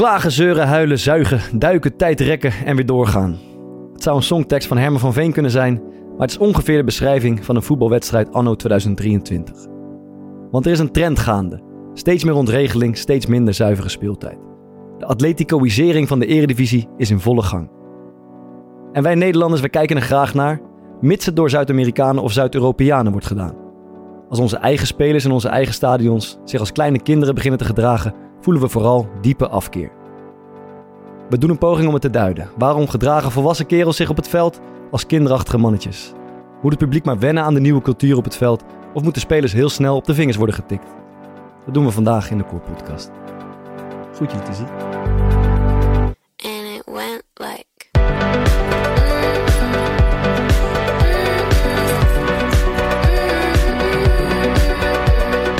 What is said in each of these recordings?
Klagen, zeuren, huilen, zuigen, duiken, tijd rekken en weer doorgaan. Het zou een songtekst van Herman van Veen kunnen zijn, maar het is ongeveer de beschrijving van een voetbalwedstrijd anno 2023. Want er is een trend gaande. Steeds meer ontregeling, steeds minder zuivere speeltijd. De atleticoïsering van de eredivisie is in volle gang. En wij Nederlanders, wij kijken er graag naar, mits het door Zuid-Amerikanen of Zuid-Europeanen wordt gedaan. Als onze eigen spelers in onze eigen stadions zich als kleine kinderen beginnen te gedragen, voelen we vooral diepe afkeer. We doen een poging om het te duiden. Waarom gedragen volwassen kerels zich op het veld als kinderachtige mannetjes? Moet het publiek maar wennen aan de nieuwe cultuur op het veld of moeten spelers heel snel op de vingers worden getikt? Dat doen we vandaag in de Core Podcast. Goed je te zien.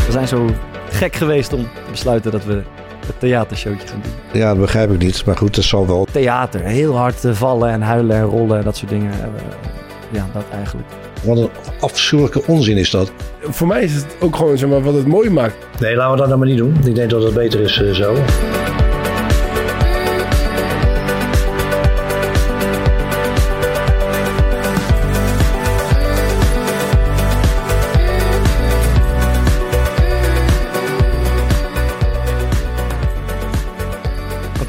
We zijn zo gek geweest om te besluiten dat we het theatershowtje gaan doen. Ja, dat begrijp ik niet. Maar goed, dat zal wel. Theater, heel hard eh, vallen en huilen en rollen en dat soort dingen. Eh, Ja, dat eigenlijk. Wat een afschuwelijke onzin is dat. Voor mij is het ook gewoon zeg maar, wat het mooi maakt. Nee, laten we dat nou maar niet doen. Ik denk dat het beter is eh, zo.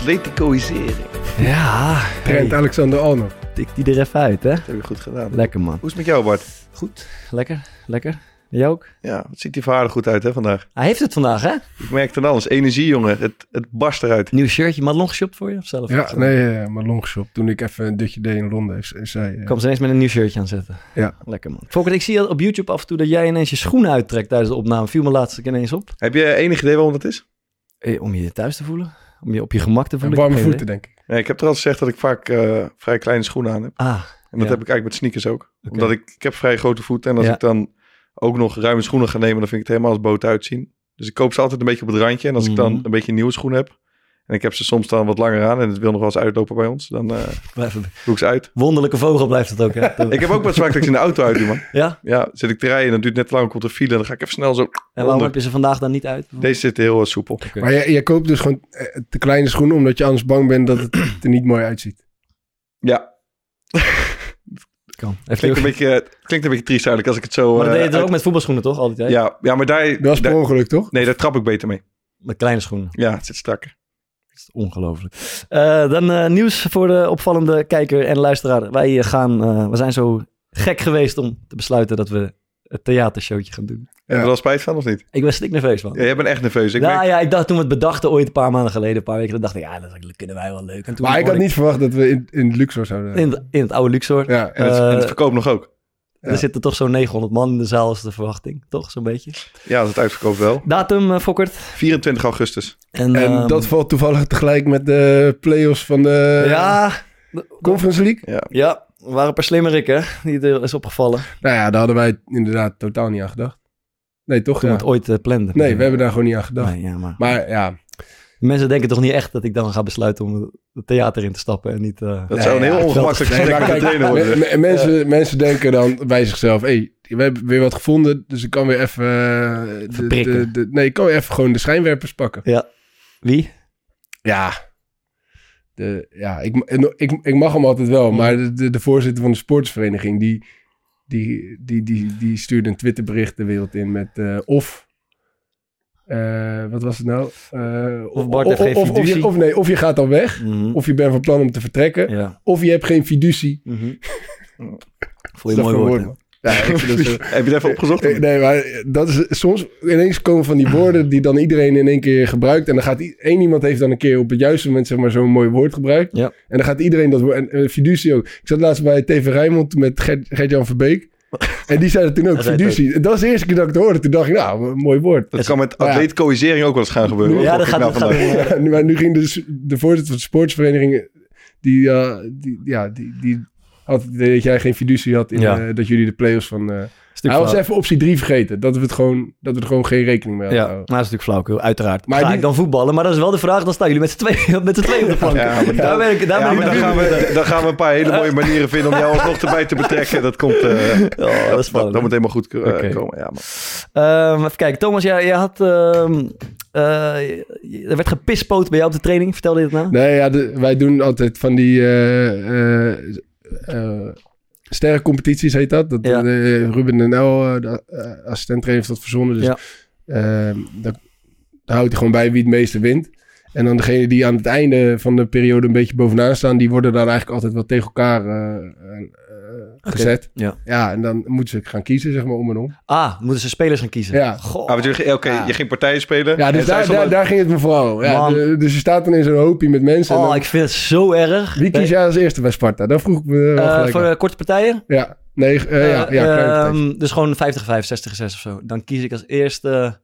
Atleticoïsering. Ja, Trent Alexander Arnold. tik die er even uit, hè? Dat heb je goed gedaan. Lekker man. Hoe is het met jou, Bart? Goed, lekker, lekker. Jij ook? Ja, het ziet er vaardig goed uit hè, vandaag. Hij heeft het vandaag, hè? Ik merk het aan alles. Energie, jongen. Het, het barst eruit. Nieuw shirtje, Madelon geshopt voor je of zelf? Ja, nee, maar longshop. Toen ik even een dutje deed in Londen, zij... eh, Kwam ze ineens met een nieuw shirtje aanzetten. Ja. Lekker man. Fokker, ik zie op YouTube af en toe dat jij ineens je schoenen uittrekt tijdens de opname. Viel me laatst ineens op. Heb je enig idee waarom het is? Eh, om je thuis te voelen? Om je op je gemak te voelen? warme heb geen voeten, denk ik. Nee, ik heb er al gezegd dat ik vaak eh, vrij kleine schoenen aan heb. Ah, En dat Ja. heb ik eigenlijk met sneakers ook. Omdat ik, ik heb vrij grote voeten. En als Ja. ik dan ook nog ruime schoenen ga nemen, dan vind ik het helemaal als boot uitzien. Dus ik koop ze altijd een beetje op het randje. En als ik dan Mhm. een beetje nieuwe schoenen heb. En ik heb ze soms dan wat langer aan. En het wil nog wel eens uitlopen bij ons. Dan eh, blijf het- doe ik ze uit. Wonderlijke vogel blijft het ook, hè? Ik heb ook wat vaak dat ik ze in de auto uit doe, man. Ja? Ja, zit ik te rijden en dan duurt het net lang, komt er file. En dan ga ik even snel zo En waarom onder. heb je ze vandaag dan niet uit? Deze zit heel eh, soepel. Maar jij, jij koopt dus gewoon eh, te kleine schoenen, omdat je anders bang bent dat het er niet mooi uitziet. Ja, Kan. Klinkt een, beetje, klinkt een beetje triest eigenlijk als ik het zo... Maar dat eh, deed je uit- ook met voetbalschoenen, toch? Altijd? Ja, ja, maar daar... Dat is per ongeluk, toch? nee, daar trap ik beter mee. Met kleine schoenen. Ja, het zit strakker. Dat is ongelooflijk. Eh, dan eh, nieuws voor de opvallende kijker en luisteraar. Wij eh, gaan, eh, we zijn zo gek geweest om te besluiten dat we het theatershowtje gaan doen. Heb je er wel spijt van of niet? Ik ben stik nerveus van. Ja, jij bent echt nerveus. Ik nou merk- ja, ik dacht toen we het bedachten ooit een paar maanden geleden, een paar weken, dan dacht ik, ja, dat kunnen wij wel leuk. En toen Maar ik had niet verwacht dat we in, in Luxor zouden... in, het- in het oude Luxor. Ja, en, het, en het verkoopt nog ook. Er zitten toch zo'n 900 man in de zaal, is de verwachting. Toch, zo'n beetje. Ja, als het uitverkoopt wel. Datum, eh, Fokkert. 24 augustus. En, en ehm, dat valt toevallig tegelijk met de play-offs van de Ja, Conference League. Ja. ja, er waren een paar slimmerikken die er is opgevallen. Nou ja, daar hadden wij inderdaad totaal niet aan gedacht. Nee, toch? Toen Ja. het ooit eh, planden. Nee, we hebben daar gewoon niet aan gedacht. Nee, ja, maar... Maar ja, Mensen denken toch niet echt dat ik dan ga besluiten om het theater in te stappen en niet... eh, Dat Nee, zou een heel ongemakkelijk gesprek met de trainer worden. mensen, mensen denken dan bij zichzelf... Hey, we hebben weer wat gevonden, dus ik kan weer even... eh, de, de, de- nee, ik kan weer even gewoon de schijnwerpers pakken. Ja. Wie? Ja, de, ja ik, ik, ik mag hem altijd wel, maar de, de, de voorzitter van de sportsvereniging... die, die, die, die, die stuurde een Twitterbericht de wereld in met... eh, of... eh, wat was het nou? Eh, Of Bart heeft geen of, je, of nee, of je gaat al weg, Mhm. of je bent van plan om te vertrekken, Ja. of je hebt geen fiducie. Voel Is je dat mooi voor woord. Ja, ik vind dat zo- Heb je het even opgezocht? Eh, Nee, maar dat is soms ineens komen van die woorden die dan iedereen in één keer gebruikt. En dan gaat één iemand heeft dan een keer op het juiste moment zeg maar zo'n mooi woord gebruikt. Ja. En dan gaat iedereen dat woord. En eh, fiducie ook. Ik zat laatst bij TV Rijnmond met Gert- Gert-Jan Verbeek. En die zei dat toen ook, fiducie. Dat was de eerste keer dat ik het hoorde. Toen dacht ik, nou, een mooi woord. Dat kan met ja. atleticoïsering ook wel eens gaan gebeuren. Ja, dat gaat, nou dat gaat vandaag? eh, Ja, nu- maar nu ging de, de voorzitter van de sportsvereniging... Die, eh, die, ja, die, die had het idee dat jij geen fiducie had in Ja. eh, dat jullie de play-offs van... hij was flauw. even optie 3 vergeten. Dat we, het gewoon, dat we er gewoon geen rekening mee hadden. Ja, maar dat is natuurlijk flauwkul, uiteraard. Maar Ga die- ik dan voetballen? Maar dat is wel de vraag, dan staan jullie met z'n tweeën, met z'n tweeën op de plank. Ja, maar daar ben ik, daar Ja, ben ik maar dan gaan, we, dan gaan we een paar hele mooie manieren vinden om jou alsnog erbij te betrekken. Dat komt... eh, Oh, dat is spannend. dat moet helemaal goed eh, komen. Ja, man. Ehm, even kijken, Thomas, jij, jij had ehm, eh, er werd gepispoot bij jou op de training. Vertelde je dat nou? Nee, ja, de- wij doen altijd van die sterrencompetities, heet dat. dat Ja. eh, Ruben de Nel, eh, de uh, assistent heeft dat verzonnen. Dus Ja. eh, daar, houdt hij gewoon bij wie het meeste wint. En dan degene die aan het einde van de periode een beetje bovenaan staan, die worden dan eigenlijk altijd wel tegen elkaar eh, eh, eh, gezet. Ja. ja, en dan moeten ze gaan kiezen, zeg maar, om en om. Ah, moeten ze spelers gaan kiezen? Ja. Goh. Ah, want jullie- Oké, Ja. je ging partijen spelen. Ja, dus En daar, daar, daar ging het me vooral. om. Ja, de- dus je staat dan in zo'n hoopje met mensen. en Oh, dan- ik vind het zo erg. Wie kies jij als eerste bij Sparta? Dat vroeg ik me wel Eh, voor de korte partijen? Ja, nee, eh, ja, ja, Eh, partijtjes. ehm, dus gewoon 50, 5, 60, 6 of zo. Dan kies ik als eerste...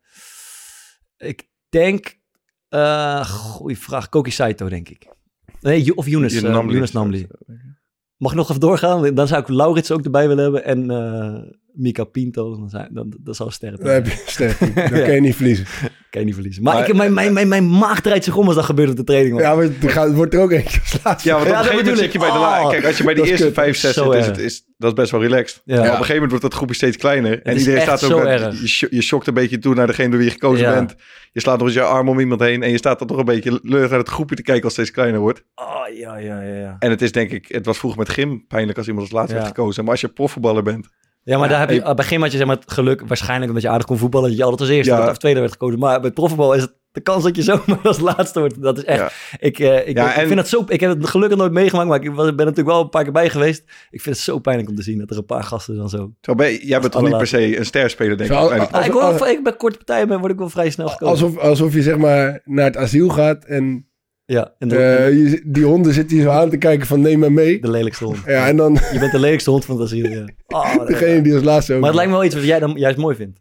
Ik denk... eh goeie vraag. Koki Saito, denk ik. Nee, of Younes, Younes Namli. Mag nog even doorgaan? Dan zou ik Laurits ook erbij willen hebben. En eh Mika Pinto. Dan, zijn, dan, dat zal sterren. Dan heb je sterk. Dan Ja. kan je niet verliezen. Kan je niet verliezen. Maar, Maar- ik, mijn, mijn, mijn, mijn maag draait zich om als dat gebeurt op de training. man. Ja, maar het, gaat, het wordt er ook eentje. Ja, want op Ja, een gegeven moment zit je bij de ik. la- Oh, Kijk, als je bij de eerste kut. vijf, zes zit, is het, is, dat is best wel relaxed. Ja. Maar Ja. op een gegeven moment wordt dat groepje steeds kleiner. En iedereen staat ook... zo met- erg. Je, je shokt een beetje toe naar degene door wie je gekozen Ja. bent. Je slaat nog eens je arm om iemand heen. En je staat dan toch een beetje leurig naar het groepje te kijken als het steeds kleiner wordt. Oh, ja, ja, ja, ja. En het is denk ik... Het was vroeger met gym pijnlijk als iemand als laatste Ja. werd gekozen. Maar als je profvoetballer bent... Ja, maar daar heb je, hey. geen had je zeg maar, het geluk, waarschijnlijk omdat je aardig kon voetballen, dat je altijd als eerste Ja. of tweede werd gekozen. Maar bij profvoetbal is het de kans dat je zomaar als laatste wordt. Dat is echt. Ja. Ik, eh, ik, Ja, ik en- vind het zo. Ik heb het gelukkig nooit meegemaakt, maar ik was- ben natuurlijk wel een paar keer bij geweest. Ik vind het zo pijnlijk om te zien dat er een paar gasten dan zo. Ben jij bent toch niet per se een sterspeler, denk ik. Ik, als- ik bij korte partijen ben, word ik wel vrij snel gekozen. Alsof, alsof je zeg maar naar het asiel gaat en ja, en de, eh, je- die honden zitten je zo aan te kijken van neem maar mee. de lelijkste hond. Ja, en dan Je bent de lelijkste hond van asiel. Ja. Oh, degene die als laatste ook. Maar het lijkt me wel iets wat jij dan juist mooi vindt.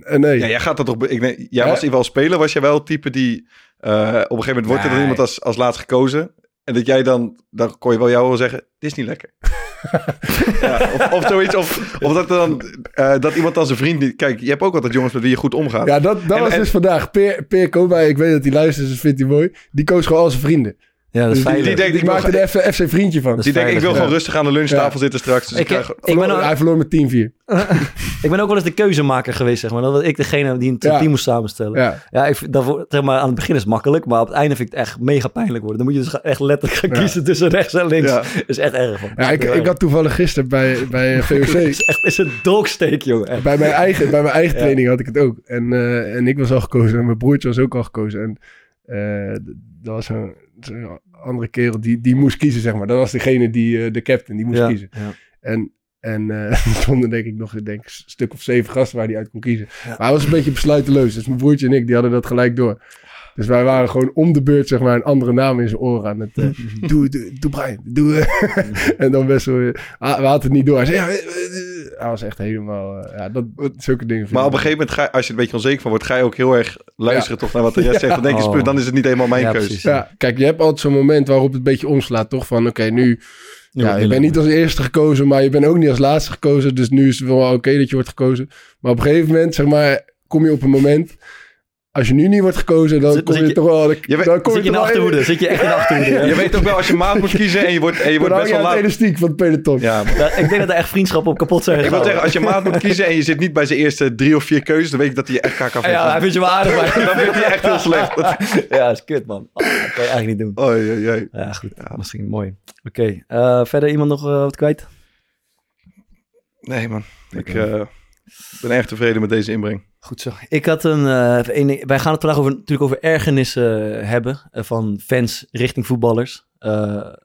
Eh, nee. Ja, jij gaat dat toch... Ik, denk- jij Ja. was in wel speler. Was jij wel het type die... eh, op een gegeven moment wordt er dan Nee. iemand als, als laatst gekozen. En dat jij dan... Dan kon je wel jou wel zeggen... Dit is niet lekker. ja, of, of zoiets. Of, of dat, dan, eh, dat iemand dan zijn vriend... niet- Kijk, je hebt ook altijd jongens met wie je goed omgaat. Ja, dat, dat En- was en- dus vandaag. Peer, Peer Kobij, ik weet dat hij luistert, dus vindt hij mooi. Die koos gewoon al zijn vrienden. Ja, dat is die, denkt, ik ge- er FC, FC vriendje van. Dat Die denkt, ik wil gewoon rustig aan de lunchtafel Ja. zitten straks. Dus ik, Ik, krijg... ik, ben ook, Hij verloor met 10-4. ik ben ook wel eens de keuzemaker geweest, zeg maar. Dat was ik degene die een Ja. team moest samenstellen. Ja. Ja, ik, dat, zeg maar, aan het begin is het makkelijk, maar op het einde vind ik het echt mega pijnlijk worden. Dan moet je dus echt letterlijk gaan Ja. kiezen tussen rechts en links. Ja. is echt erg van. Ja, ik, ik had toevallig gisteren bij, bij VOC... is echt is een dogsteek, jongen. Echt. Bij mijn eigen, bij mijn eigen Ja. training had ik het ook. En, eh, en ik was al gekozen en mijn broertje was ook al gekozen. En eh, dat was zo'n andere kerel die, die moest kiezen, zeg maar. Dat was degene die, eh, de captain, die moest Ja, kiezen. ja. En, en er stonden denk ik nog denk, een stuk of zeven gasten waar hij uit kon kiezen. Ja. Maar hij was een beetje besluiteloos. Dus mijn broertje en ik, die hadden dat gelijk door. Dus wij waren gewoon om de beurt, zeg maar, een andere naam in zijn oren aan het... eh, doe, doe, doe Brian, doe... en dan best wel... ah, we hadden het niet door. Hij zei, ja, hij was echt helemaal... eh, ja, dat, zulke dingen. vind Maar op een gegeven moment, ga, als je er een beetje onzeker van wordt, ga je ook heel erg luisteren toch naar wat de rest zegt. Dan denk je, Oh. dan is het niet helemaal mijn Ja, keuze. Ja, kijk, je hebt altijd zo'n moment waarop het een beetje omslaat, toch? Van, oké, nu... Nu Ja, je bent niet als eerste gekozen, maar je bent ook niet als laatste gekozen. Dus nu is het wel oké dat je wordt gekozen. Maar op een gegeven moment, zeg maar, kom je op een moment... Als je nu niet wordt gekozen, dan Zit- kom je, je- toch wel... Je weet- dan kom Zit je in de toch achterhoede? Zit je echt in de achterhoede? ja? Je weet ook wel, als je maat moet kiezen en je wordt, en je Dan wordt best wel laat. elastiek van het peloton. Ja, maar- Ja, ik denk dat er echt vriendschappen op kapot zijn ik wil zeggen, als je maat moet kiezen en je zit niet bij zijn eerste drie of vier keuzes, dan weet ik dat hij je echt kak af Ja, hij vindt je wel aardig, maar... Dan vindt hij echt heel slecht. ja, dat is kut, man. Oh, dat kan je eigenlijk niet doen. Oei, oei, oei. Ja, goed. Misschien mooi. Oké. eh, verder iemand nog eh, wat kwijt? Nee man, ik eh, ben erg tevreden met deze inbreng. Goed zo. Ik had een, ding. Wij gaan het vandaag over, natuurlijk over ergernissen eh, hebben eh, van fans richting voetballers.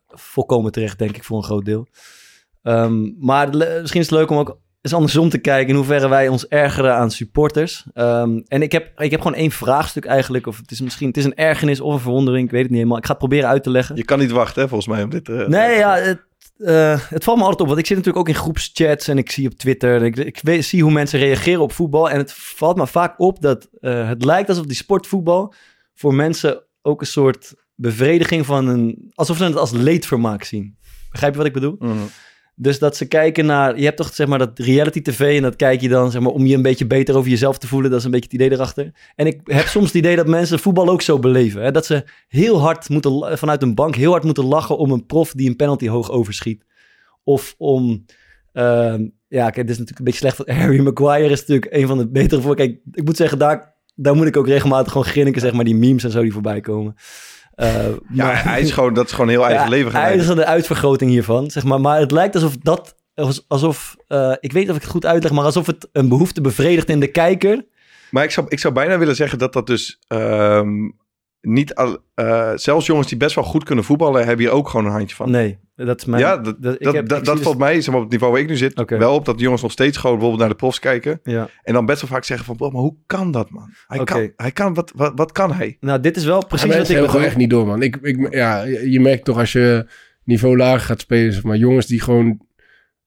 Volkomen terecht, denk ik, voor een groot deel. Ehm, maar misschien is het leuk om ook eens andersom te kijken in hoeverre wij ons ergeren aan supporters. Ehm, en ik heb, ik heb gewoon één vraagstuk eigenlijk. Of het is misschien het is een ergernis of een verwondering. Ik weet het niet helemaal. Ik ga het proberen uit te leggen. Je kan niet wachten hè, volgens mij om dit... Nee, ja, het, eh, het valt me altijd op. Want ik zit natuurlijk ook in groepschats en ik zie op Twitter. en Ik, zie hoe mensen reageren op voetbal. En het valt me vaak op dat eh, het lijkt alsof die sportvoetbal voor mensen ook een soort bevrediging van een. alsof ze het als leedvermaak zien. Begrijp je wat ik bedoel? mhm. Dus dat ze kijken naar. Je hebt toch zeg maar dat reality TV. En dat kijk je dan zeg maar om je een beetje beter over jezelf te voelen. Dat is een beetje het idee erachter. En ik heb soms het idee dat mensen voetbal ook zo beleven. Hè? Dat ze heel hard moeten. vanuit een bank heel hard moeten lachen om een prof die een penalty hoog overschiet. Of om. ehm, ja, kijk, dit is natuurlijk een beetje slecht. Harry Maguire is natuurlijk een van de betere voor. Kijk, ik moet zeggen, daar, daar moet ik ook regelmatig gewoon grinniken, zeg maar, die memes en zo die voorbij komen. Eh, Ja, maar- hij is gewoon, dat is gewoon heel eigen leven Hij is de uitvergroting hiervan, zeg maar. Maar het lijkt alsof dat, alsof, eh, ik weet niet of ik het goed uitleg, maar alsof het een behoefte bevredigt in de kijker. Maar ik zou, ik zou bijna willen zeggen dat dat dus ehm, niet... Al, eh, zelfs jongens die best wel goed kunnen voetballen, hebben hier ook gewoon een handje van. Nee, dat is mijn... ja, dat, ik dat, heb- dat, ik dat zie dus- valt mij, zeg maar, op het niveau waar ik nu zit, Oké. wel op. Dat de jongens nog steeds gewoon bijvoorbeeld naar de profs kijken. Ja. En dan best wel vaak zeggen van, "Bro, maar hoe kan dat, man? Hij kan, hij kan wat, wat, wat kan hij? Nou, dit is wel precies wat ik bedoel. gewoon echt niet door, man. Ik, ik, ja, je merkt toch als je niveau lager gaat spelen, zeg maar jongens die gewoon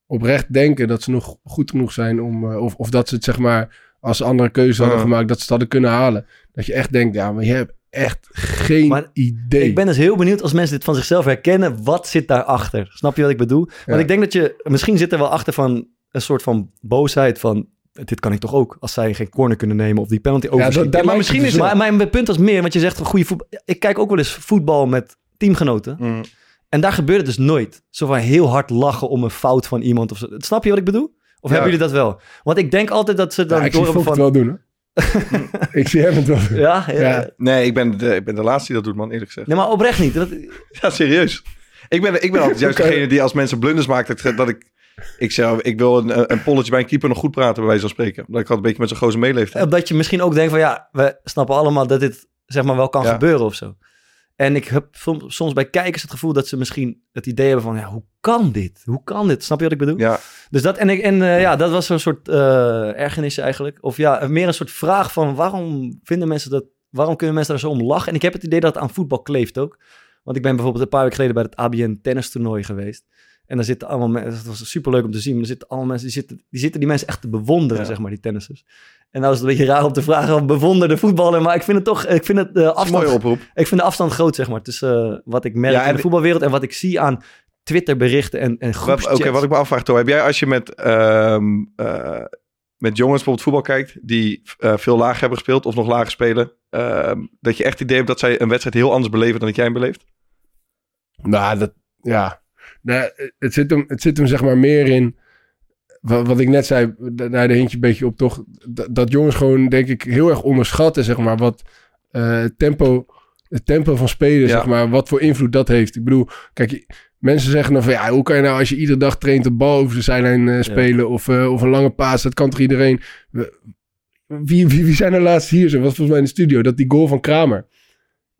oprecht denken dat ze nog goed genoeg zijn om, eh, of, of dat ze het zeg maar als ze andere keuze hadden Ja. gemaakt, dat ze het hadden kunnen halen. Dat je echt denkt, ja, maar je hebt echt geen Maar idee. Ik ben dus heel benieuwd als mensen dit van zichzelf herkennen. Wat zit daarachter? Snap je wat ik bedoel? Want Ja. ik denk dat je... Misschien zit er wel achter van een soort van boosheid van... Dit kan ik toch ook? Als zij geen corner kunnen nemen of die penalty ja, dat, daar maar het misschien is op. maar mijn punt was meer, want je zegt goede voetbal. Ik kijk ook wel eens voetbal met teamgenoten. Mm. En daar gebeurt het dus nooit. Zo van heel hard lachen om een fout van iemand. Of zo. Snap je wat ik bedoel? Of Ja. hebben jullie dat wel? Want ik denk altijd dat ze dan Ja, door van... het wel doen. ik zie hem het wel. Ja, ja. Ja. Nee, ik ben, de, ik ben de laatste die dat doet, man, eerlijk gezegd. Nee, maar oprecht niet. Dat, Ja, serieus. Ik ben, ik ben altijd juist degene die als mensen blunders maakt, dat, dat ik... Ik, zeg, ik wil een, een polletje bij een keeper nog goed praten, bij wijze van spreken. Dat ik altijd een beetje met zo'n gozer meeleef. Omdat je misschien ook denkt van ja, we snappen allemaal dat dit zeg maar wel kan Ja. gebeuren of zo. En ik heb soms, bij kijkers het gevoel dat ze misschien het idee hebben van ja, hoe kan dit? Hoe kan dit? Snap je wat ik bedoel? Ja, Dus dat en, ik, en eh, ja, dat was zo'n soort eh ergernis eigenlijk. Of ja, meer een soort vraag van waarom vinden mensen dat, waarom kunnen mensen daar zo om lachen? En ik heb het idee dat het aan voetbal kleeft ook. Want ik ben bijvoorbeeld een paar weken geleden bij het ABN tennistoernooi geweest. En daar zitten allemaal mensen, het was super leuk om te zien, maar er zitten allemaal mensen, die zitten die, zitten die mensen echt te bewonderen, Ja. zeg maar, die tennissers. En nou is het een beetje raar om te vragen of bewonder de voetballer, maar ik vind het toch, ik vind het de dat is een afstand, mooie oproep. ik vind de afstand groot, zeg maar, tussen eh, wat ik merk Ja, in en- de voetbalwereld en wat ik zie aan Twitterberichten en, en groepschats. Oké, wat ik me afvraag, Toon. Heb jij als je met, ehm, eh, met jongens bijvoorbeeld voetbal kijkt... die eh, veel lager hebben gespeeld of nog lager spelen... ehm, dat je echt het idee hebt dat zij een wedstrijd heel anders beleven dan dat jij hem beleeft? Nou, dat, ja. Nou, het, zit hem, het zit hem zeg maar meer in... Wat, wat ik net zei, da- daar de hintje een beetje op toch... Dat, dat jongens gewoon, denk ik, heel erg onderschatten, zeg maar, wat eh, tempo... Het tempo van spelen, Ja. zeg maar, wat voor invloed dat heeft. Ik bedoel, kijk, mensen zeggen dan van... Ja, hoe kan je nou als je iedere dag traint de bal over de zijlijn eh, spelen... Of, eh, of een lange paas, dat kan toch iedereen... Wie, wie, wie zijn er laatst hier zo? Was volgens mij in de studio. Dat die goal van Kramer...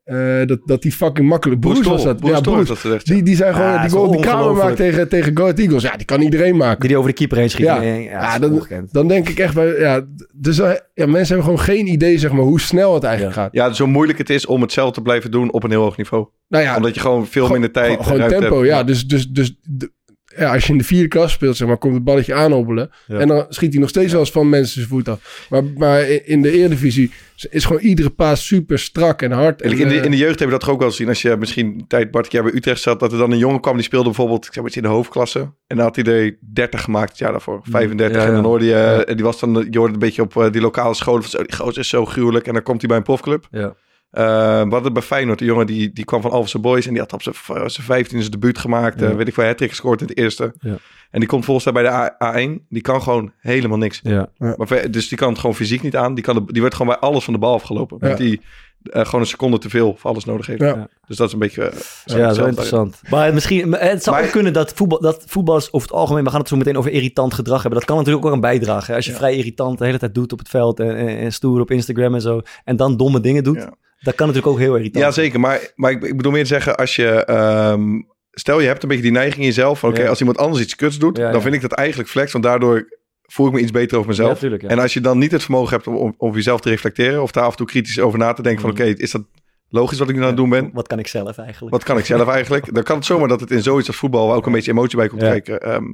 eh, dat, dat die fucking makkelijk... Broes was dat. Ja, gezegd. Die, die zijn gewoon, Ja, die goal die Kramer maakt tegen, tegen Go Ahead Eagles. Ja, die kan iedereen maken. Die die over de keeper heen schiet. Ja. Nee, ja, ongekend. Dan denk ik echt bij, ja, dus ja, mensen hebben gewoon geen idee, zeg maar, hoe snel het eigenlijk Ja. gaat. Ja, zo moeilijk het is om hetzelfde te blijven doen op een heel hoog niveau. Nou ja, Omdat je gewoon veel gewoon- minder tijd gewoon, gewoon tempo, hebt. ja. Dus, dus, dus de- ja, als je in de vierde klas speelt, zeg maar, komt het balletje aanhobbelen. Ja. En dan schiet hij nog steeds wel eens van mensen zijn voet af. Maar, maar in de Eredivisie is gewoon iedere paas super strak en hard. En, In de, eh, in de jeugd heb je dat toch ook wel gezien. Als je misschien tijd, Bart, jij bij Utrecht zat, dat er dan een jongen kwam die speelde bijvoorbeeld, ik zeg maar in de hoofdklasse. En dan had hij er 30 gemaakt het jaar daarvoor, 35. Ja, ja. En dan hoorde je, en die was dan, je hoorde een beetje op eh, die lokale scholen van zo, die gozer is zo gruwelijk. En dan komt hij bij een profclub. Ja. Eh, we hadden bij Feyenoord, een jongen die, die kwam van Alphense Boys en die had op zijn v- zijn 15 zijn debuut gemaakt. eh, weet ik wel, hat gescoord in het eerste. Ja. En die komt volgens mij bij de A, 1 Die kan gewoon helemaal niks. Ja. Maar, dus die kan het gewoon fysiek niet aan. Die, kan de- die werd gewoon bij alles van de bal afgelopen. Ja. Want die eh, gewoon een seconde te veel voor alles nodig heeft. Ja. Dus dat is een beetje... eh, zo Ja, wel interessant. Maar het, misschien, het zou Maar- ook kunnen dat, voetbal, dat voetballers over het algemeen... we gaan het zo meteen over irritant gedrag hebben. Dat kan natuurlijk ook aan bijdragen. hè. Als je vrij irritant de hele tijd doet op het veld... en, en, en stoer op Instagram en zo... en dan domme dingen doet... Dat kan natuurlijk ook heel irritant Ja, zeker. Maar, maar ik, ik bedoel meer te zeggen, als je... ehm, stel, je hebt een beetje die neiging in jezelf. van, Oké, Ja. als iemand anders iets kuts doet, Ja, dan vind ik dat eigenlijk flex. Want daardoor voel ik me iets beter over mezelf. Tuurlijk. En als je dan niet het vermogen hebt om, om, jezelf te reflecteren... of daar af en toe kritisch over na te denken van... Mhm. oké, is dat logisch wat ik nu aan het doen ben? Wat kan ik zelf eigenlijk? Wat kan ik zelf eigenlijk? Dan kan het zomaar dat het in zoiets als voetbal... waar ook een beetje emotie bij komt Ja. kijken... ehm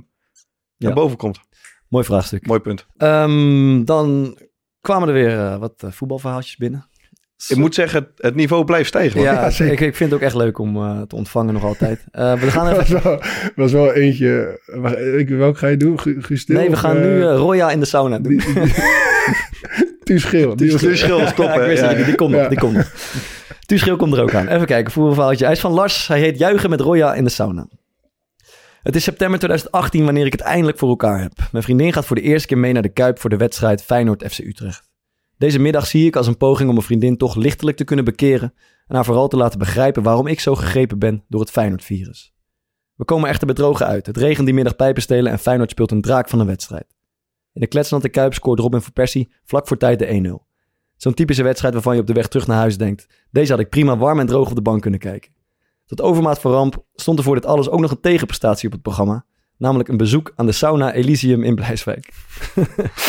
Ja. naar boven komt. Mooi vraagstuk. Mooi punt. Ehm, dan kwamen er weer eh, wat eh, voetbalverhaaltjes binnen. Ik moet zeggen, het- niveau blijft stijgen. man. Ja, zeker. ik, ik vind het ook echt leuk om eh, te ontvangen nog altijd. Eh, we gaan was, even... wel, was wel eentje. wacht, ik- Welke ga je doen? Gu- Guus Stil Nee, we gaan eh, nu Roya in de sauna doen. die- die- Thuis Geel. Die was- Dus schil. Ja, ja, die, die komt nog, die komt nog. Komt er ook aan. Even kijken, voetbalverhaaltje. Hij is van Lars. Hij heet Juichen met Roya in de sauna. Het is september 2018 wanneer ik het eindelijk voor elkaar heb. Mijn vriendin gaat voor de eerste keer mee naar de Kuip voor de wedstrijd Feyenoord FC Utrecht. Deze middag zie ik als een poging om mijn vriendin toch lichtelijk te kunnen bekeren en haar vooral te laten begrijpen waarom ik zo gegrepen ben door het Feyenoord-virus. We komen echter bedrogen uit. Het regent die middag pijpen stelen en Feyenoord speelt een draak van een wedstrijd. In de kletsnante Kuip scoort Robin van Persie vlak voor tijd de 1-0. Zo'n typische wedstrijd waarvan je op de weg terug naar huis denkt, deze had ik prima warm en droog op de bank kunnen kijken. Tot overmaat van ramp stond er voor dit alles ook nog een tegenprestatie op het programma, namelijk een bezoek aan de sauna Elysium in Blijswijk.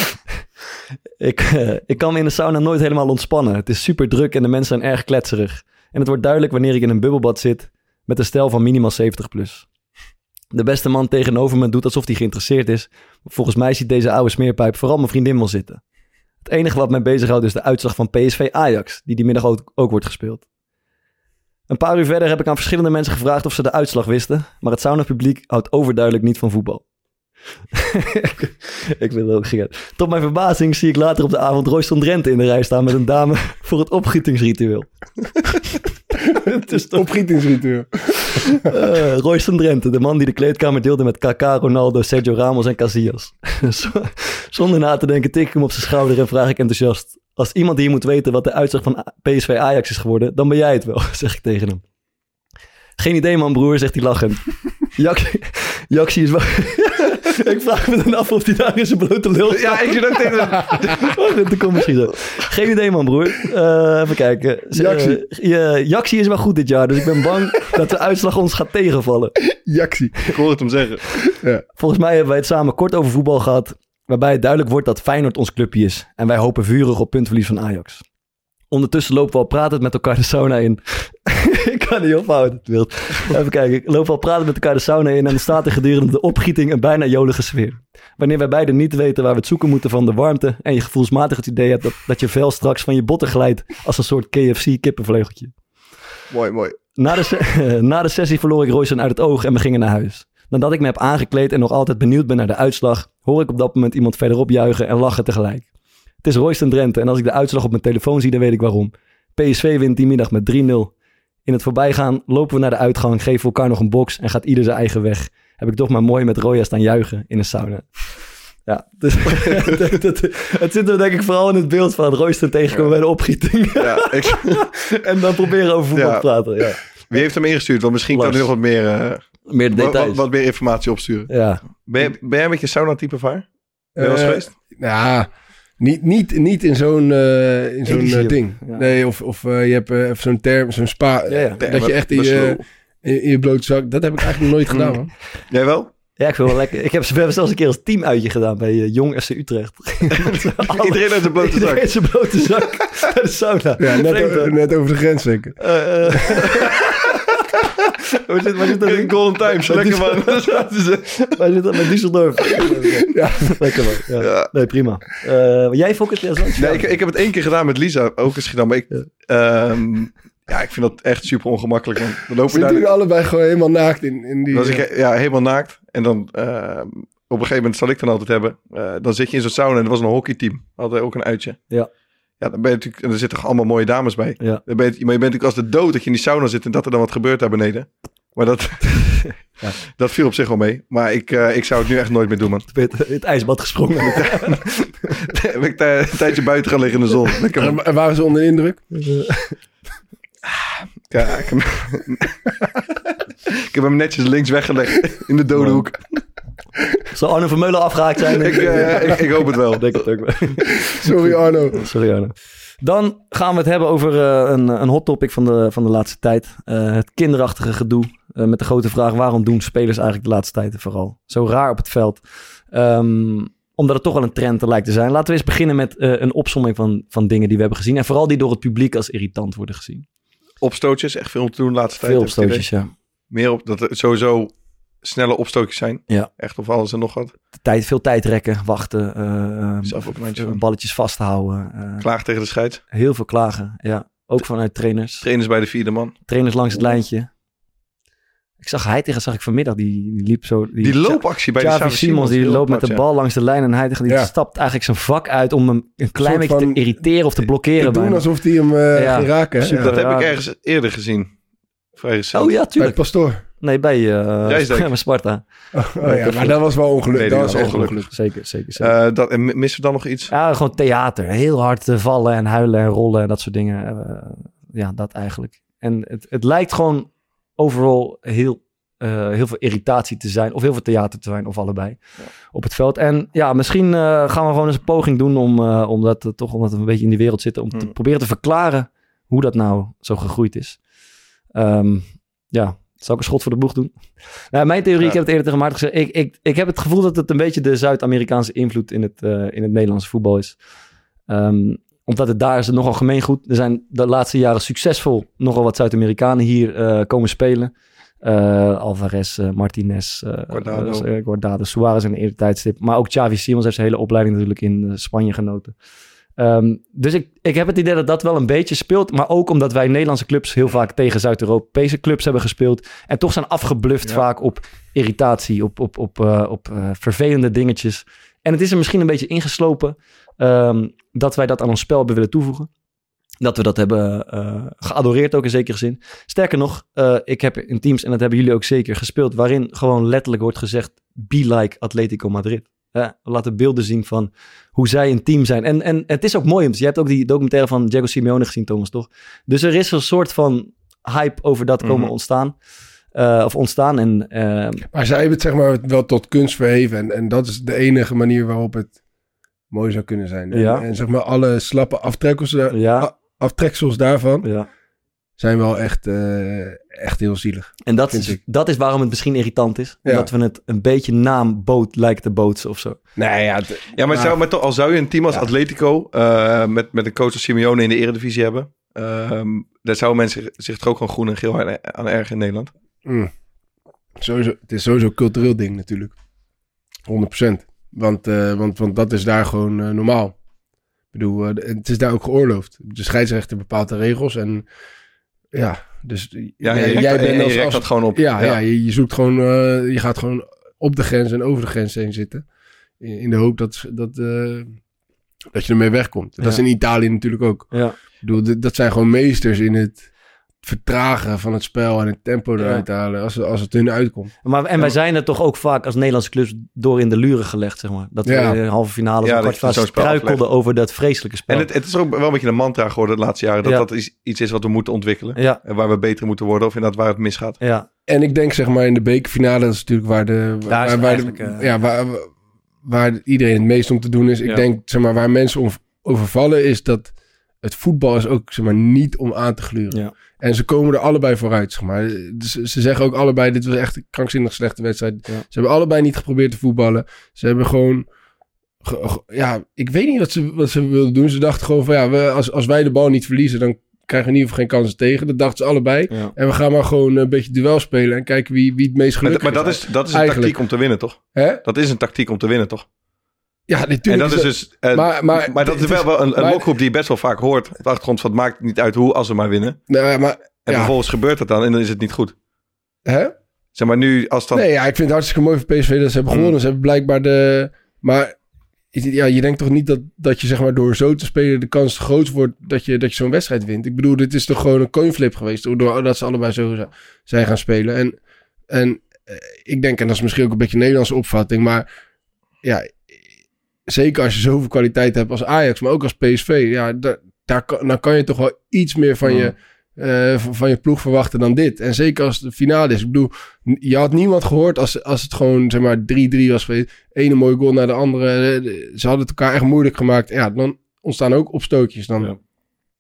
ik, eh, ik kan me in de sauna nooit helemaal ontspannen. Het is super druk en de mensen zijn erg kletserig. En het wordt duidelijk wanneer ik in een bubbelbad zit met een stel van minimaal 70 plus. De beste man tegenover me doet alsof hij geïnteresseerd is. Volgens mij ziet deze oude smeerpijp vooral mijn vriendin wel zitten. Het enige wat mij bezighoudt is de uitslag van PSV Ajax, die die middag ook wordt gespeeld. Een paar uur verder heb ik aan verschillende mensen gevraagd of ze de uitslag wisten, maar het sauna-publiek houdt overduidelijk niet van voetbal. ik wil ook geen. Tot mijn verbazing zie ik later op de avond Royston Drenthe in de rij staan met een dame voor het opgietingsritueel. het is toch Opgietingsritueel. uh, Royston Drenthe, de man die de kleedkamer deelde met Kaká, Ronaldo, Sergio Ramos en Casillas. Zonder na te denken tik ik hem op zijn schouder en vraag ik enthousiast. Als iemand hier moet weten wat de uitslag van PSV Ajax is geworden, dan ben jij het wel, zeg ik tegen hem. Geen idee man broer, zegt hij lachend. Jaxie is wel... ik vraag me dan af of hij daar in zijn blote lul staat. Ja, ik zit ook tegen... Oh, dat komt misschien zo. Geen idee, man, broer. Eh, even kijken. Eh, je- Jaxie is wel goed dit jaar, dus ik ben bang dat de uitslag ons gaat tegenvallen. Jaxie. Ik hoor het hem zeggen. Volgens mij hebben wij het samen kort over voetbal gehad, waarbij het duidelijk wordt dat Feyenoord ons clubje is. En wij hopen vurig op puntverlies van Ajax. Ondertussen lopen we al pratend met elkaar de sauna in. ik kan niet ophouden, het wild. Even kijken. Lopen we al pratend met elkaar de sauna in en dan staat er gedurende de opgieting een bijna jolige sfeer. Wanneer wij beiden niet weten waar we het zoeken moeten van de warmte en je gevoelsmatig het idee hebt dat, dat je vel straks van je botten glijdt als een soort KFC kippenvleugeltje. Mooi, mooi. Na de, na de sessie verloor ik Royce uit het oog en we gingen naar huis. Nadat ik me heb aangekleed en nog altijd benieuwd ben naar de uitslag, hoor ik op dat moment iemand verderop juichen en lachen tegelijk. Het is Royce Drenthe en als ik de uitslag op mijn telefoon zie, dan weet ik waarom. PSV wint die middag met 3-0. In het voorbijgaan lopen we naar de uitgang, geven elkaar nog een box en gaat ieder zijn eigen weg. Heb ik toch maar mooi met Roya staan juichen in een sauna. Ja, dus, het zit er denk ik vooral in het beeld van Royston tegenkomen bij de opgieting. Ja, ik, en dan proberen over voetbal Ja. te praten. Ja. wie heeft hem ingestuurd? Want misschien kan hij nog wat meer, eh, Meer wat, details. wat, wat meer informatie opsturen. Ja, Ben, je, ben jij met je sauna-type vaar? Ben je wel eens Eh, geweest? Ja, niet, niet, niet in zo'n eh, in zo'n eh, ding. Ja. Nee, of, of eh, je hebt eh, even zo'n term, zo'n spa. Ja, ja. Dat je echt in je, in, in je blote zak... Dat heb ik eigenlijk nog nooit gedaan, man. Jij wel? ja ik vind het wel lekker. Ik heb we hebben zelfs een keer als team uitje gedaan bij Jong FC Utrecht. Iedereen uit zijn blote zak. Iedereen zijn blote zak bij de sauna. Ja, net, o- net over de grens zeker. Eh, eh. Waar zit, waar zit dat ding? Golden Times, lekker man. Waar zit dat met Düsseldorf? Ja. Lekker man. Ja. Ja. Nee, prima. Eh, jij Fokker Triathlon? Nee, ik, ik heb het één keer gedaan met Lisa, ook eens gedaan. Maar ik, ehm, ja, ik vind dat echt super ongemakkelijk. Man. We lopen Zitten jullie allebei gewoon helemaal naakt in, in die... was ik eh, ja, helemaal naakt. En dan ehm, op een gegeven moment zal ik dan altijd hebben. eh, dan zit je in zo'n sauna en er was een hockeyteam. Hadden ook een uitje. Ja. Ja, dan ben je natuurlijk, en er zitten allemaal mooie dames bij. Ja. Dan ben je, maar je bent natuurlijk als de dood dat je in die sauna zit en dat er dan wat gebeurt daar beneden. Maar dat, Ja. dat viel op zich wel mee. Maar ik, eh, ik zou het nu echt nooit meer doen, man. Het, het ijsbad gesprongen. Ben ik daar een tijdje buiten gaan liggen in de zon. En en waren ze onder de indruk? Ja, ik, heb, ik heb hem netjes links weggelegd in de dode hoek. Zal Arno Vermeulen afgehaakt zijn? Ik, eh, ik, ik hoop het wel. Denk het ook wel. Sorry Arno. Sorry Arno. Dan gaan we het hebben over eh, een, een hot topic van de, van de laatste tijd. Eh, het kinderachtige gedoe. eh, met de grote vraag, waarom doen spelers eigenlijk de laatste tijd vooral zo raar op het veld? Ehm, omdat het toch wel een trend lijkt te zijn. Laten we eens beginnen met eh, een opsomming van, van dingen die we hebben gezien. En vooral die door het publiek als irritant worden gezien. Opstootjes, echt veel om te doen de laatste tijd. Veel opstootjes, ja. Meer op dat sowieso snelle opstootjes zijn. Ja. Echt of alles en nog wat. De tijd, veel tijd rekken, wachten, eh, Zelf ook een eh, balletjes vasthouden. eh, Klaag tegen de scheids. heel veel klagen, ja. Ook vanuit trainers. Trainers bij de vierde man. Trainers langs het lijntje. Ik zag Heitinga, zag ik vanmiddag, die, die liep zo... Die loopactie bij de Xavi Xavi Simons, die loopt met de ja. bal langs de lijn en Heitinga die Ja. stapt eigenlijk zijn vak uit om hem een klein beetje te irriteren of te Te blokkeren. doen alsof hij hem eh Ja. ging raken. hè? Super. Ja. Dat heb ik ergens eerder gezien. Vrij recent. Oh ja, Bij tuurlijk. Pastoor. Nee, bij, eh Rijsdijk. bij Sparta. Oh, ja, maar dat was wel ongeluk. Nee, dat was was echt ongeluk. ongeluk. Zeker, zeker. zeker. Eh, dat, en missen we dan nog iets? ja, gewoon theater. Heel hard eh, vallen en huilen en rollen en dat soort dingen. Eh, ja, dat eigenlijk. En het, het lijkt gewoon overal heel, eh, heel veel irritatie te zijn. Of heel veel theater te zijn, of allebei. Op het veld. En ja, misschien eh, gaan we gewoon eens een poging doen om, eh, omdat, het toch, omdat we een beetje in die wereld zitten. Om te Hmm. proberen te verklaren hoe dat nou zo gegroeid is. Ehm, ja, zal ik een schot voor de boeg doen? Nou, mijn theorie, Ja. ik heb het eerder tegen Maarten gezegd. Ik, ik, ik heb het gevoel dat het een beetje de Zuid-Amerikaanse invloed in het, eh, in het Nederlandse voetbal is. Ehm, omdat het daar is het nogal gemeengoed. Er zijn de laatste jaren succesvol nogal wat Zuid-Amerikanen hier eh, komen spelen. Eh, Alvarez, Martinez, Guardado. Guardado, Suarez in de eerder tijdstip. Maar ook Xavi Simons heeft zijn hele opleiding natuurlijk in Spanje genoten. Ehm, dus ik, ik heb het idee dat dat wel een beetje speelt. Maar ook omdat wij Nederlandse clubs heel vaak tegen Zuid-Europese clubs hebben gespeeld. En toch zijn afgebluft Ja. vaak op irritatie, op, op, op, eh, op eh, vervelende dingetjes. En het is er misschien een beetje ingeslopen ehm, dat wij dat aan ons spel hebben willen toevoegen. Dat we dat hebben eh, geadoreerd ook in zekere zin. Sterker nog, ik heb in teams, en dat hebben jullie ook zeker gespeeld, waarin gewoon letterlijk wordt gezegd, be like Atletico Madrid. Ja, laten beelden zien van hoe zij een team zijn. En, en het is ook mooi, want je hebt ook die documentaire van Diego Simeone gezien, Thomas, toch? Dus er is een soort van hype over dat komen Mhm. ontstaan. Eh, of ontstaan. En eh, Maar zij hebben het zeg maar wel tot kunst verheven. En, en dat is de enige manier waarop het mooi zou kunnen zijn. En, Ja. en zeg maar alle slappe aftrekkels, daar- ja, a- aftreksels daarvan ja. Zijn wel echt, eh, echt heel zielig. En dat is, ik. dat is waarom het misschien irritant is. Ja. Omdat we het een beetje naamboot lijken te bootsen of zo. Nee, ja, het- Ja, maar. Zou, maar toch, al zou je een team als Ja. Atletico eh, met, met een coach als Simeone in de Eredivisie hebben, ehm daar zouden mensen zich toch ook gewoon groen en geel aan, aan erg in Nederland. mm. sowieso, het is sowieso een cultureel ding natuurlijk. 100%. Want, eh, want, want dat is daar gewoon eh, normaal. Ik bedoel, het is daar ook geoorloofd. De scheidsrechter bepaalt de regels en ja, dus Ja, jij- jij en bent als, als, dat gewoon op. Ja, ja. je, je zoekt gewoon, eh, je gaat gewoon op de grens en over de grens heen zitten. In, in de hoop dat, dat, eh, dat je ermee wegkomt. Dat Ja. is in Italië natuurlijk ook. Ja. Ik bedoel, dat zijn gewoon meesters in het vertragen van het spel en het tempo eruit halen als, als het hun uitkomt. Maar, en wij zijn er toch ook vaak als Nederlandse clubs door in de luren gelegd, zeg maar. Dat we Ja. in de halve finale Ja, spel struikelden over dat vreselijke spel. En het, het is ook wel een beetje een mantra geworden de laatste jaren, dat Ja. dat is, iets is wat we moeten ontwikkelen. ja, En waar we beter moeten worden, of inderdaad waar het misgaat. ja, En ik denk zeg maar in de bekerfinale, dat is natuurlijk waar de... Daar waar, waar de, eh, ja, waar, waar iedereen het meest om te doen is. Ik Ja. denk zeg maar waar mensen om, overvallen is dat het voetbal is ook zeg maar niet om aan te gluren. Ja. En ze komen er allebei vooruit, zeg maar. Dus ze zeggen ook allebei, dit was echt een krankzinnig slechte wedstrijd. Ja. Ze hebben allebei niet geprobeerd te voetballen. Ze hebben gewoon... ge- ge- ja, ik weet niet wat ze, wat ze wilden doen. Ze dachten gewoon van, ja, we, als, als wij de bal niet verliezen, dan krijgen we in ieder geval geen kansen tegen. Dat dachten ze allebei. ja. En we gaan maar gewoon een beetje duel spelen en kijken wie, wie het meest Maar, gelukkig maar dat is, dat is een Eigenlijk. tactiek om te winnen, toch? Hè? Dat is een tactiek om te winnen, toch? Ja, natuurlijk. en dat is dus... eh, maar- maar, maar- dat is het wel, wel een, een lokroep die je best wel vaak hoort. Op de achtergrond van het maakt niet uit hoe, als we maar winnen. Maar... En Ja. vervolgens gebeurt het dan en dan is het niet goed. Hè? Zeg maar nu, als dan... Nee, ja, ik vind het hartstikke mooi voor PSV dat ze hebben Mm. gewonnen. Ze hebben blijkbaar de... Maar ja, je denkt toch niet dat, dat je zeg maar door zo te spelen de kans groot wordt dat je, dat je zo'n wedstrijd wint. Ik bedoel, dit is toch gewoon een coinflip geweest doordat ze allebei zo zijn gaan spelen. En, en eh, ik denk, en dat is misschien ook een beetje een Nederlandse opvatting, maar ja, zeker als je zoveel kwaliteit hebt als Ajax, maar ook als PSV, ja, daar, daar dan kan je toch wel iets meer van, je, eh, van, van je ploeg verwachten dan dit. En zeker als de finale is. Ik bedoel, je had niemand gehoord als, als het gewoon zeg maar 3-3 was geweest. Ene mooie goal naar de andere. De- Ze hadden het elkaar echt moeilijk gemaakt. Ja, dan ontstaan ook opstootjes. Dan Ja.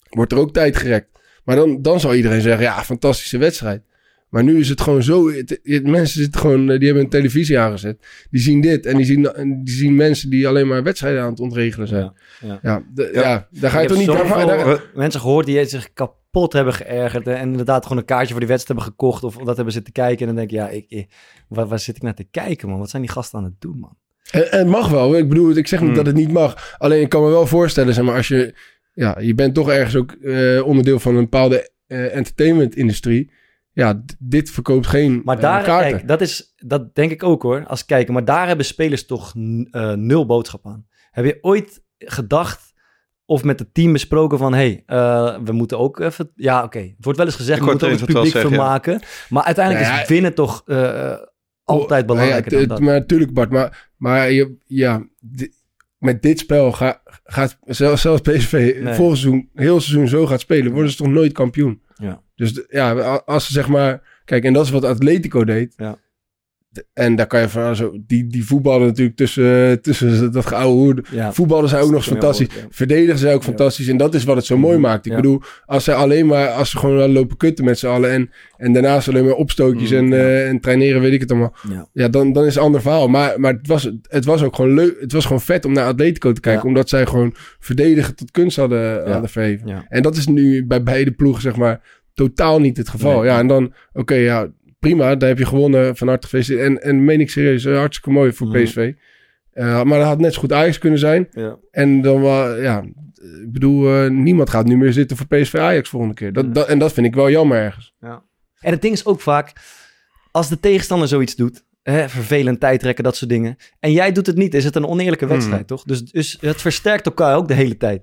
wordt er ook tijd gerekt. Maar dan, dan zal iedereen zeggen, ja, fantastische wedstrijd. Maar nu is het gewoon zo. het- het- mensen zitten gewoon, eh, die hebben een televisie aangezet. Die zien dit en die zien, die zien mensen die alleen maar wedstrijden aan het ontregelen zijn. Ja, Ja, ja. de- Ja. ja. daar ga je Ik toch niet... Daar, daar- mensen gehoord die zich kapot hebben geërgerd. En inderdaad gewoon een kaartje voor die wedstrijd hebben gekocht. Of dat hebben zitten kijken. En dan denk je, ja, ik, ik- waar, waar zit ik naar te kijken, man? Wat zijn die gasten aan het doen, man? En, en het mag wel. Ik bedoel, ik zeg niet Hmm. dat het niet mag. Alleen ik kan me wel voorstellen, zeg maar, als je... Ja, je bent toch ergens ook eh, onderdeel van een bepaalde eh, entertainment-industrie. Ja, dit verkoopt geen Maar eh, daar, kaarten. kijk, dat, is, dat denk ik ook hoor, als kijken. Maar daar hebben spelers toch eh, nul boodschap aan. Heb je ooit gedacht of met het team besproken van... hé, hey, eh, we moeten ook even... Ja, oké. Het wordt wel eens gezegd, Ik we moeten ook het publiek zeggen, vermaken. Maar uiteindelijk Nou ja, is winnen toch eh, altijd belangrijker Ja, dan het- dat. Maar natuurlijk, Bart. Maar, maar je, ja, met dit spel ga, gaat zelfs, zelfs PSV Nee. volgend seizoen, heel seizoen zo gaat spelen, worden ze toch nooit kampioen. Dus ja, als ze zeg maar, kijk, en dat is wat Atletico deed. Ja. En daar kan je van zo, die, die voetballen natuurlijk tussen, tussen dat geouwe hoer. Ja. Voetballen zijn ook nog fantastisch. ja. Verdedigen zijn ook Ja. fantastisch. En dat is wat het zo mooi maakt. Ik bedoel, als ze alleen maar, als ze gewoon lopen kutten met z'n allen. En, en daarnaast alleen maar opstootjes Mm, en, eh, en traineren, weet ik het allemaal. Ja. Dan, dan is het een ander verhaal. Maar, maar het, was, het was ook gewoon leuk. Het was gewoon vet om naar Atletico te kijken. Omdat zij gewoon verdedigen tot kunst hadden, hadden verheven. Ja. En dat is nu bij beide ploegen, zeg maar, totaal niet het geval. Nee. Ja, en dan, oké, ja, prima. Daar heb je gewonnen. Van harte gefeliciteerd. En, en meen ik serieus, eh, hartstikke mooi voor Mhm. PSV. Eh, maar dat had net zo goed Ajax kunnen zijn. Ja. En dan wel, ja, ik bedoel, eh, niemand gaat nu meer zitten voor PSV Ajax volgende keer. Dat, Nee. dat, en dat vind ik wel jammer ergens. En het ding is ook vaak, als de tegenstander zoiets doet, hè, vervelend tijdrekken, dat soort dingen, en jij doet het niet, is het een oneerlijke wedstrijd, toch? Dus, dus het versterkt elkaar ook de hele tijd.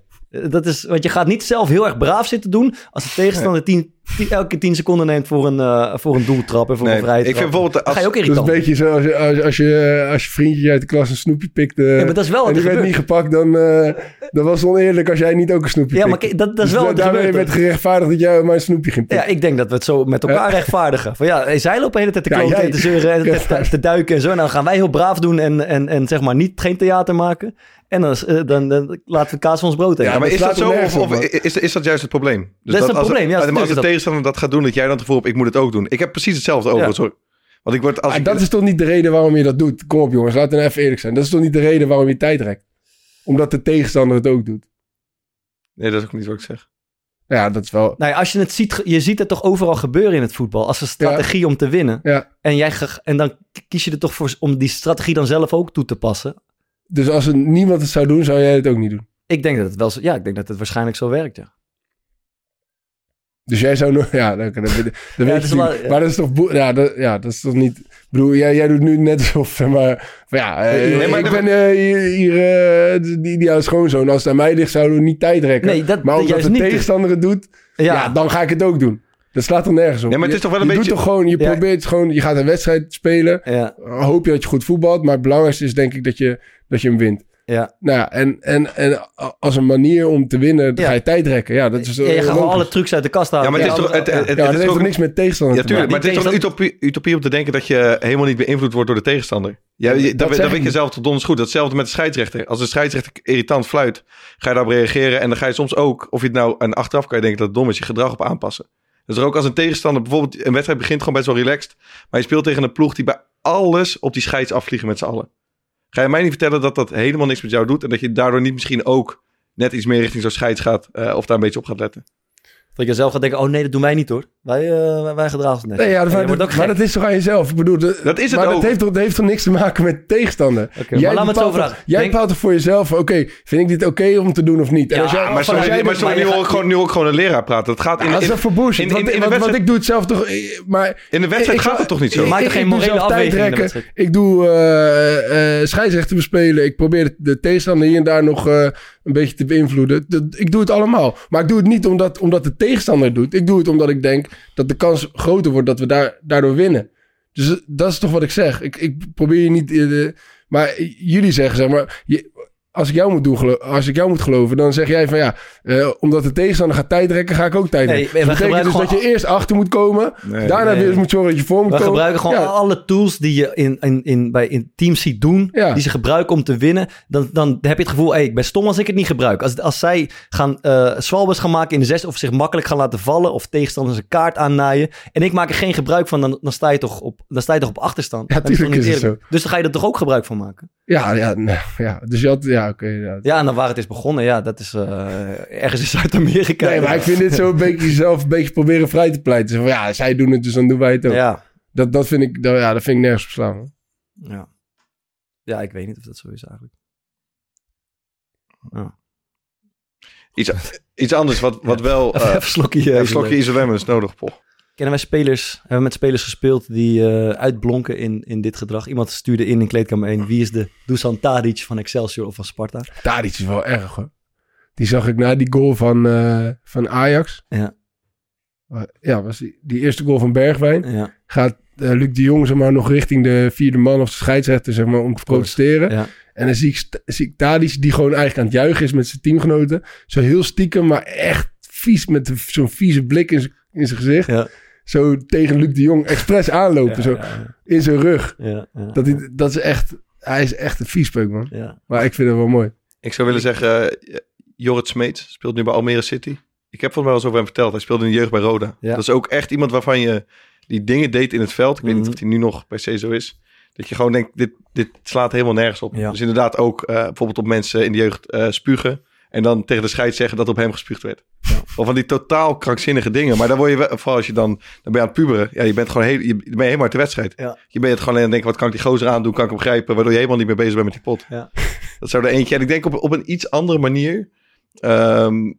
Dat is, want je gaat niet zelf heel erg braaf zitten doen als de tegenstander tien, tien- elke tien seconden neemt voor een, eh, voor een doeltrap en voor Nee, een vrije ik vind bijvoorbeeld... Dan ga je ook Als, Dat is irritant. een beetje zo als, je- als, als, je, als je vriendje uit de klas een snoepje pikt. eh, ja, maar dat is wel en die er werd niet gepakt, dan, eh, dan was het oneerlijk als jij niet ook een snoepje Ja, maar dat, dat is Dus wel wat er daarmee gebeurt. werd gerechtvaardigd dat jij mijn snoepje ging pikken. Ja, ik denk dat we het zo met elkaar rechtvaardigen. Van ja, zij lopen de hele tijd te kloten en te zeuren en te, duiken en zo. En dan gaan wij heel braaf doen en, en, en zeg maar niet geen theater maken. En dan, eh, dan, dan laten we kaas van ons brood eten. ja, maar dat is dat zo of, is, is dat juist het probleem? Dus Dat is het als, probleem, ja, maar als de dat. Tegenstander dat gaat doen, dat jij dan het gevoel hebt, ik moet het ook doen. Ik heb precies hetzelfde over. Ja. Sorry. Want ik word als ik, dat is toch niet de reden waarom je dat doet? Kom op jongens, laten we even eerlijk zijn. Dat is toch niet de reden waarom je tijd rekt? Omdat de tegenstander het ook doet. Nee, dat is ook niet wat ik zeg. Ja, dat is wel... Nou ja, als je het ziet, je ziet het toch overal gebeuren in het voetbal. Als een strategie om te winnen. Ja. En, jij ge- en dan kies je er toch voor om die strategie dan zelf ook toe te passen. Dus als er niemand het zou doen, zou jij het ook niet doen. Ik denk dat het wel zo, ja, ik denk dat het waarschijnlijk zo werkt. Ja. Dus jij zou nog... Ja, dat, dat, dat, weet je wel-. Maar dat is toch... Ja dat, ja, dat is toch niet... Ik bedoel, jij, jij doet nu net alsof... Maar, van ja, eh, Nee, maar ik ben eh, hier, hier eh, die, die aan schoonzoon. Als het aan mij ligt, zouden we niet tijd rekken. Nee, dat, maar dat omdat de tegenstander het doet, Ja, ja. dan ga ik het ook doen. Dat slaat er nergens op. Ja, maar het is Je- toch wel een je beetje- Doet toch gewoon, je Ja. probeert gewoon... Je gaat een wedstrijd spelen. ja, Hoop je dat je goed voetbalt. Maar het belangrijkste is denk ik dat je, dat je hem wint. Ja. Nou ja, en, en, en als een manier om te winnen, dan Ja. ga je tijd rekken. Ja, dat is Ja, je gaat gewoon logisch. alle trucs uit de kast halen. Ja, maar het is toch... Het, het, het, Ja, het dat is heeft toch toch niks met tegenstander Ja, te maken? tuurlijk. Maar het is toch een utopie, utopie om te denken dat je helemaal niet beïnvloed wordt door de tegenstander. Ja, je, Dat dat, weet je zelf tot donders goed. Hetzelfde met de scheidsrechter. Als de scheidsrechter irritant fluit, ga je daarop reageren. En dan ga je soms ook, of je het nou... En achteraf kan je denken dat het dom is, je gedrag op aanpassen. Dus er ook als een tegenstander... Bijvoorbeeld, een wedstrijd begint gewoon best wel relaxed. Maar je speelt tegen een ploeg die bij alles op die scheids afvliegen met z'n allen. Ga je mij niet vertellen dat dat helemaal niks met jou doet... en dat je daardoor niet misschien ook net iets meer richting zo'n scheids gaat... eh, of daar een beetje op gaat letten. Dat je zelf gaat denken, oh nee, dat doen wij niet hoor. Wij, eh, wij- gedragen ons net. Nee, ja, maar, dat, ook maar dat is toch aan jezelf? Ik bedoel, de- Dat is het maar ook. dat heeft, toch, dat heeft toch niks te maken met tegenstander? Oké, maar laat me het zo bepaalt toch- vragen. Jij Denk- bepaalt toch voor jezelf, oké, vind ik dit oké om te doen of niet? En Ja, als jij, maar Maar sorry, jij maar sorry, maar nu je hoor ik gaat- gewoon, nu hoor ik gewoon een leraar praten. Dat gaat in, Ja, dat is in, toch voor bullshit? in- in- want, in de want, wedstrijd- want ik doe het zelf toch... eh, Maar in de wedstrijd Ik- gaat ik- het toch niet zo? ik- Maak er geen doe morele afweging. Ik doe eh, eh, scheidsrechten bespelen. Ik probeer de, de tegenstander hier en daar nog eh, een beetje te beïnvloeden. Dat- ik doe het allemaal. Maar ik doe het niet omdat, omdat de tegenstander het doet. Ik doe het omdat ik denk dat de kans groter wordt dat we daar, daardoor winnen. Dus dat is toch wat ik zeg. Ik, ik probeer je niet... eh, maar jullie zeggen, zeg maar... Je, als ik, jou moet doen, als ik jou moet geloven, dan zeg jij van ja, eh, omdat de tegenstander gaat tijdrekken, ga ik ook tijd Nee, rekken. Dat betekent dus dat je eerst achter moet komen, Nee. daarna Nee. weer moet zorgen dat je voor moet We komen. gebruiken gewoon Ja. alle tools die je in, in, in, bij in teams ziet doen, Ja. die ze gebruiken om te winnen. Dan, dan heb je het gevoel, hey, ik ben stom als ik het niet gebruik. Als, als zij gaan eh swalbers gaan maken in de zes of zich makkelijk gaan laten vallen of tegenstanders een kaart aannaaien en ik maak er geen gebruik van, dan, dan, sta, je toch op, dan sta je toch op achterstand. Ja, Dat toch tuurlijk niet is het eerlijk? Dus dan ga je er toch ook gebruik van maken? Ja, ja, nee, ja. Dus je had, ja, oké. ja. Ja, en dan waar het is begonnen, ja, dat is eh, ergens in Zuid-Amerika. Nee, maar ik vind dit zo een beetje jezelf een beetje proberen vrij te pleiten. Van, ja, zij doen het, dus dan doen wij het ook. Ja, Dat, dat, vind ik, dat, ja, dat vind ik nergens op slaan. hoor. ja. ja, ik weet niet of dat zo is eigenlijk. Ja. Iets, iets anders wat, wat wel... Even eh een slokje. een slokje Isolem is nodig, Paul. Kennen wij spelers, hebben we met spelers gespeeld die eh, uitblonken in, in dit gedrag? Iemand stuurde in in kleedkamer 1, wie is de Dusan Tadic van Excelsior of van Sparta? Tadic is wel erg hoor. Die zag ik na die goal van, eh, van Ajax. Ja. Uh, ja, was die, die eerste goal van Bergwijn. Ja. Gaat Luc de Jong zeg maar, nog richting de vierde man of de scheidsrechter zeg maar, om te protesteren. Ja. En dan zie ik, zie ik Tadic die gewoon eigenlijk aan het juichen is met zijn teamgenoten. Zo heel stiekem, maar echt vies met zo'n vieze blik in zijn- in zijn gezicht. Ja. Zo tegen Luc de Jong expres aanlopen, Ja, zo ja, in zijn rug. ja, ja. Dat, hij, dat is echt, hij is echt een viespeuk, man. Ja. Maar ik vind het wel mooi. Ik zou willen zeggen, Jorrit Smeets speelt nu bij Almere City. Ik heb volgens mij wel eens over hem verteld. Hij speelde in de jeugd bij Roda. Ja. Dat is ook echt iemand waarvan je die dingen deed in het veld. Ik weet niet Mhm. of hij nu nog per se zo is. Dat je gewoon denkt, dit, dit slaat helemaal nergens op. Ja. Dus inderdaad ook eh, bijvoorbeeld op mensen in de jeugd eh, spugen. En dan tegen de scheid zeggen dat op hem gespuugd werd. Of van die totaal krankzinnige dingen. Maar dan word je, wel- vooral als je dan, dan ben je aan het puberen. Ja, je bent gewoon heel, je, ben je helemaal uit de wedstrijd. Ja. Je bent het gewoon aan denken, wat kan ik die gozer aandoen? Kan ik hem grijpen? Waardoor je helemaal niet meer bezig bent met die pot. Ja. Dat zou er eentje. En ik denk op, op een iets andere manier. ehm,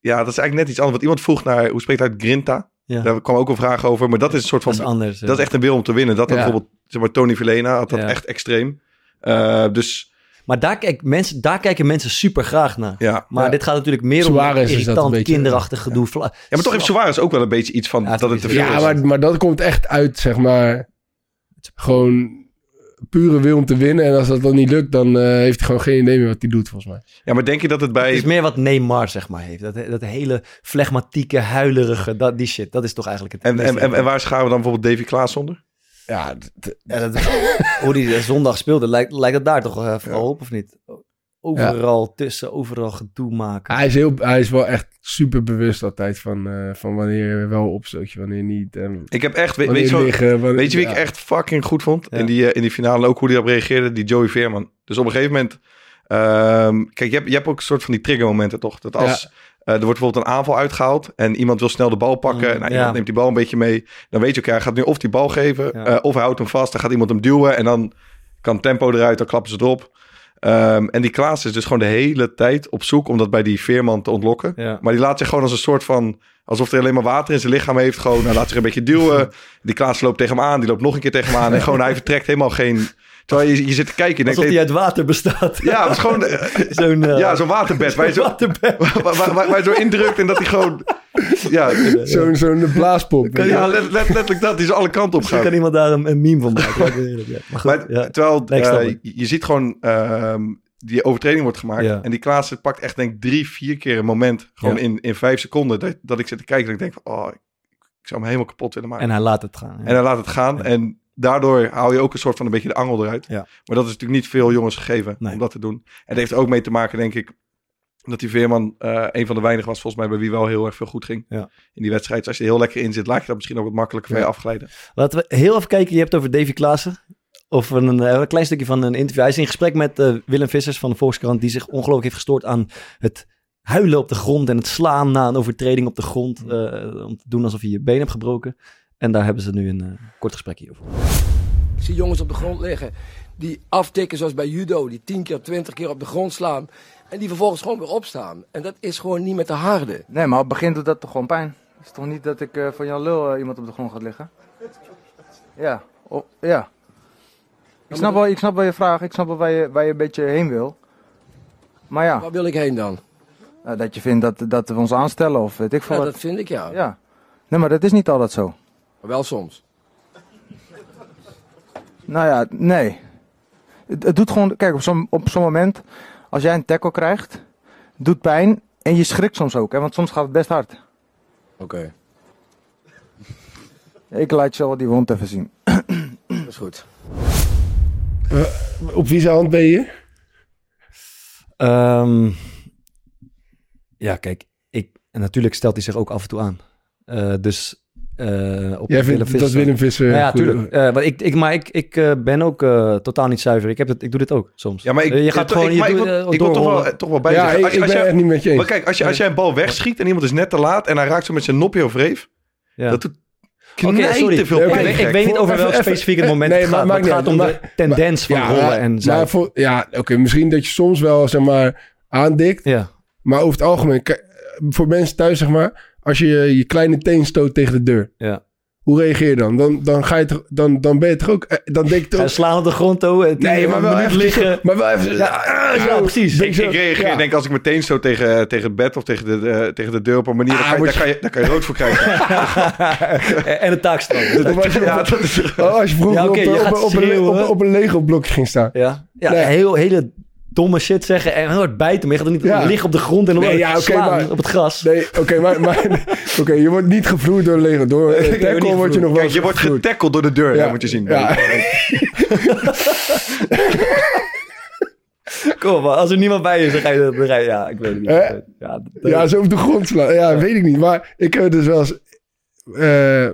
ja, dat is eigenlijk net iets anders. Want iemand vroeg naar, hoe spreekt hij uit Grinta? Ja. Daar kwam ook een vraag over. Maar dat is een soort van, Dat is anders. dat is echt een wil om te winnen. Dat Ja. bijvoorbeeld, zeg maar, Tony Villena had dat Ja. echt extreem. Eh, dus Maar daar, kijk, mensen, daar kijken mensen super graag naar. ja. Maar Ja. dit gaat natuurlijk meer om Suarez dat irritant, een beetje, kinderachtig gedoe. Ja, maar toch heeft Suarez ook wel een beetje iets van Ja, dat het te veel Ja, is. maar, maar dat komt echt uit, zeg maar, gewoon pure wil om te winnen. En als dat dan niet lukt, dan eh, heeft hij gewoon geen idee meer wat hij doet, volgens mij. Ja, maar denk je dat het bij... Het is meer wat Neymar, zeg maar, heeft. Dat, dat hele flegmatieke, huilerige, dat, die shit. Dat is toch eigenlijk het... En, en, en, en waar scharen we dan bijvoorbeeld Davy Klaas onder? Ja, Ja, dat, hoe die zondag speelde, lijkt, lijkt het daar toch eh, vooral op, of niet? Overal tussen, overal gedoe maken. hij, is heel, hij is wel echt super bewust altijd van, eh, van wanneer je wel opstoot je, wanneer niet. En Ik heb echt... Weet, weet, je, wel- liggen, wanneer- weet je wie ja. ik echt fucking goed vond? Ja. In, die, eh, in die finale en ook hoe die op reageerde? Die Joey Veerman. Dus op een gegeven moment... ehm, kijk, je hebt, je hebt ook een soort van die triggermomenten toch? Dat als... eh, er wordt bijvoorbeeld een aanval uitgehaald en iemand wil snel de bal pakken. Mm, nou, ja. iemand neemt die bal een beetje mee. Dan weet je hij gaat nu of die bal geven Ja. eh, of hij houdt hem vast. Dan gaat iemand hem duwen en dan kan tempo eruit, dan klappen ze erop. Ehm, en die Klaas is dus gewoon de hele tijd op zoek om dat bij die Veerman te ontlokken. Ja. Maar die laat zich gewoon als een soort van... alsof hij alleen maar water in zijn lichaam heeft. Gewoon, hij laat zich een beetje duwen. Die Klaas loopt tegen hem aan. Die loopt nog een keer tegen hem aan. En gewoon, hij vertrekt helemaal geen... Terwijl je, je zit te kijken en Alsof die uit water bestaat. Ja, het is gewoon... eh, zo'n eh, ja, zo'n waterbed. Waar je, zo, waterbed. waar, waar, waar- waar je zo indrukt en dat hij gewoon... Ja, Zo'n zo'n blaaspop. ja let- let- letterlijk dat. Die zo alle kanten op Misschien kan gaat. iemand daar een, een meme van maken. Ja. Maar goed, Maar, ja. Terwijl eh, je, ziet gewoon... ehm, die overtreding wordt gemaakt. Ja. En die Klaas pakt echt denk ik drie, vier keer een moment. Gewoon Ja. in, in vijf seconden. Dat, dat ik zit te kijken en ik denk van... Oh, ik, ik zou hem helemaal kapot willen maken. En hij laat het gaan. ja. En hij laat het gaan. Ja. En daardoor haal je ook een soort van een beetje de angel eruit. Ja. Maar dat is natuurlijk niet veel jongens gegeven Nee. om dat te doen. En dat heeft ook mee te maken, denk ik, dat die Veerman eh, een van de weinigen was volgens mij bij wie wel heel erg veel goed ging Ja. in die wedstrijd. Dus als je er heel lekker in zit, laat je dat misschien ook wat makkelijker van Ja. je afglijden. Laten we heel even kijken. Je hebt het over Davy Klaassen. Of een, een klein stukje van een interview. Hij is in gesprek met eh, Willem Vissers van de Volkskrant. Die zich ongelooflijk heeft gestoord aan het huilen op de grond. En het slaan na een overtreding op de grond. eh, om te doen alsof je je been hebt gebroken. En daar hebben ze nu een eh, kort gesprekje over. Ik zie jongens op de grond liggen die aftikken zoals bij judo, die 10 keer, 20 keer op de grond slaan. En die vervolgens gewoon weer opstaan. En dat is gewoon niet met de harde. Nee, maar op het begin doet dat toch gewoon pijn? Het is toch niet dat ik eh, van Jan Lul eh, iemand op de grond gaat liggen? Ja, o- ja. Ik snap, wel, ik snap wel je vraag, ik snap wel waar je, waar je een beetje heen wil. Maar ja, Waar wil ik heen dan? eh, dat je vindt dat, dat we ons aanstellen of weet ik veel Ja, wat. dat vind ik ja. Ja. Nee, maar dat is niet altijd zo. Maar wel soms. Nou ja, nee. Het, het doet gewoon, kijk, op zo'n op zo'n moment, als jij een tackle krijgt, doet pijn en je schrikt soms ook, hè, want soms gaat het best hard. Oké, Ik laat je zo wel die wond even zien. dat is goed. Op wie zijn hand ben je? Ehm, ja, kijk. Ik, en natuurlijk stelt hij zich ook af en toe aan. Eh, dus eh op Jij Willem vindt dat Willem Visser... Ja, ja, tuurlijk. Eh, maar ik, ik, maar ik, ik eh, ben ook eh, totaal niet zuiver. Ik, heb het, ik doe dit ook soms. Ja, maar ik, Eh, je gaat gewoon ik, je ik doet, wil, eh, ik wil toch wel, toch wel bij Ja, zeggen. ik, Als, ik als ben jij- echt niet met je eens. maar kijk, als, je, als jij een bal wegschiet en iemand is net te laat en hij raakt zo met zijn nopje of reef, Ja. dat doet sorry. te veel ik, pijn. weet- gek. ik weet niet over welk specifiek het even- moment nee, het maar gaat. Maar het gaat om de tendens van Ja, rollen en voor- Ja, oké, misschien dat je soms wel, zeg maar, aandikt. Ja, Maar over het algemeen, voor mensen thuis, zeg maar, als je je kleine teen stoot tegen de deur. ja. Hoe reageer je dan? Dan, dan, ga je toch, dan, dan ben je toch ook... eh, Dan denk je slaan op de grond, oh, tien Nee, maar wel even liggen. Maar wel even... Ja, precies. Denk Ik, ik reageer, ja. denk als ik meteen zo tegen, tegen het bed of tegen de, eh, tegen de deur op een manier, Ah, daar, kan, je- daar, kan je, daar kan je rood voor krijgen. en een taakstraf. Of als je, Ja, dat is, oh, als je vroeger Ja, oké, op, je op, gaat op, op, een, op, op een Lego-blokje ging staan. Ja, ja Nee. heel, hele domme shit zeggen en heel hard bijten. Maar je gaat er niet Ja. liggen op de grond en dan Nee, ja, oké, slaan maar- op het gras. Nee, oké, maar, maar oké, je wordt niet gevloerd door Lego. Door je tackle niet word je nog wel kijk, je wordt getackeld door de deur, ja. moet je zien. Ja. Kom maar, als er niemand bij is, dan ga je... Dan ga je ja, ik weet het niet. Ja, dat- Ja, zo op de grond slaan. Ja, weet ik niet. Maar ik heb dus wel eens... eh,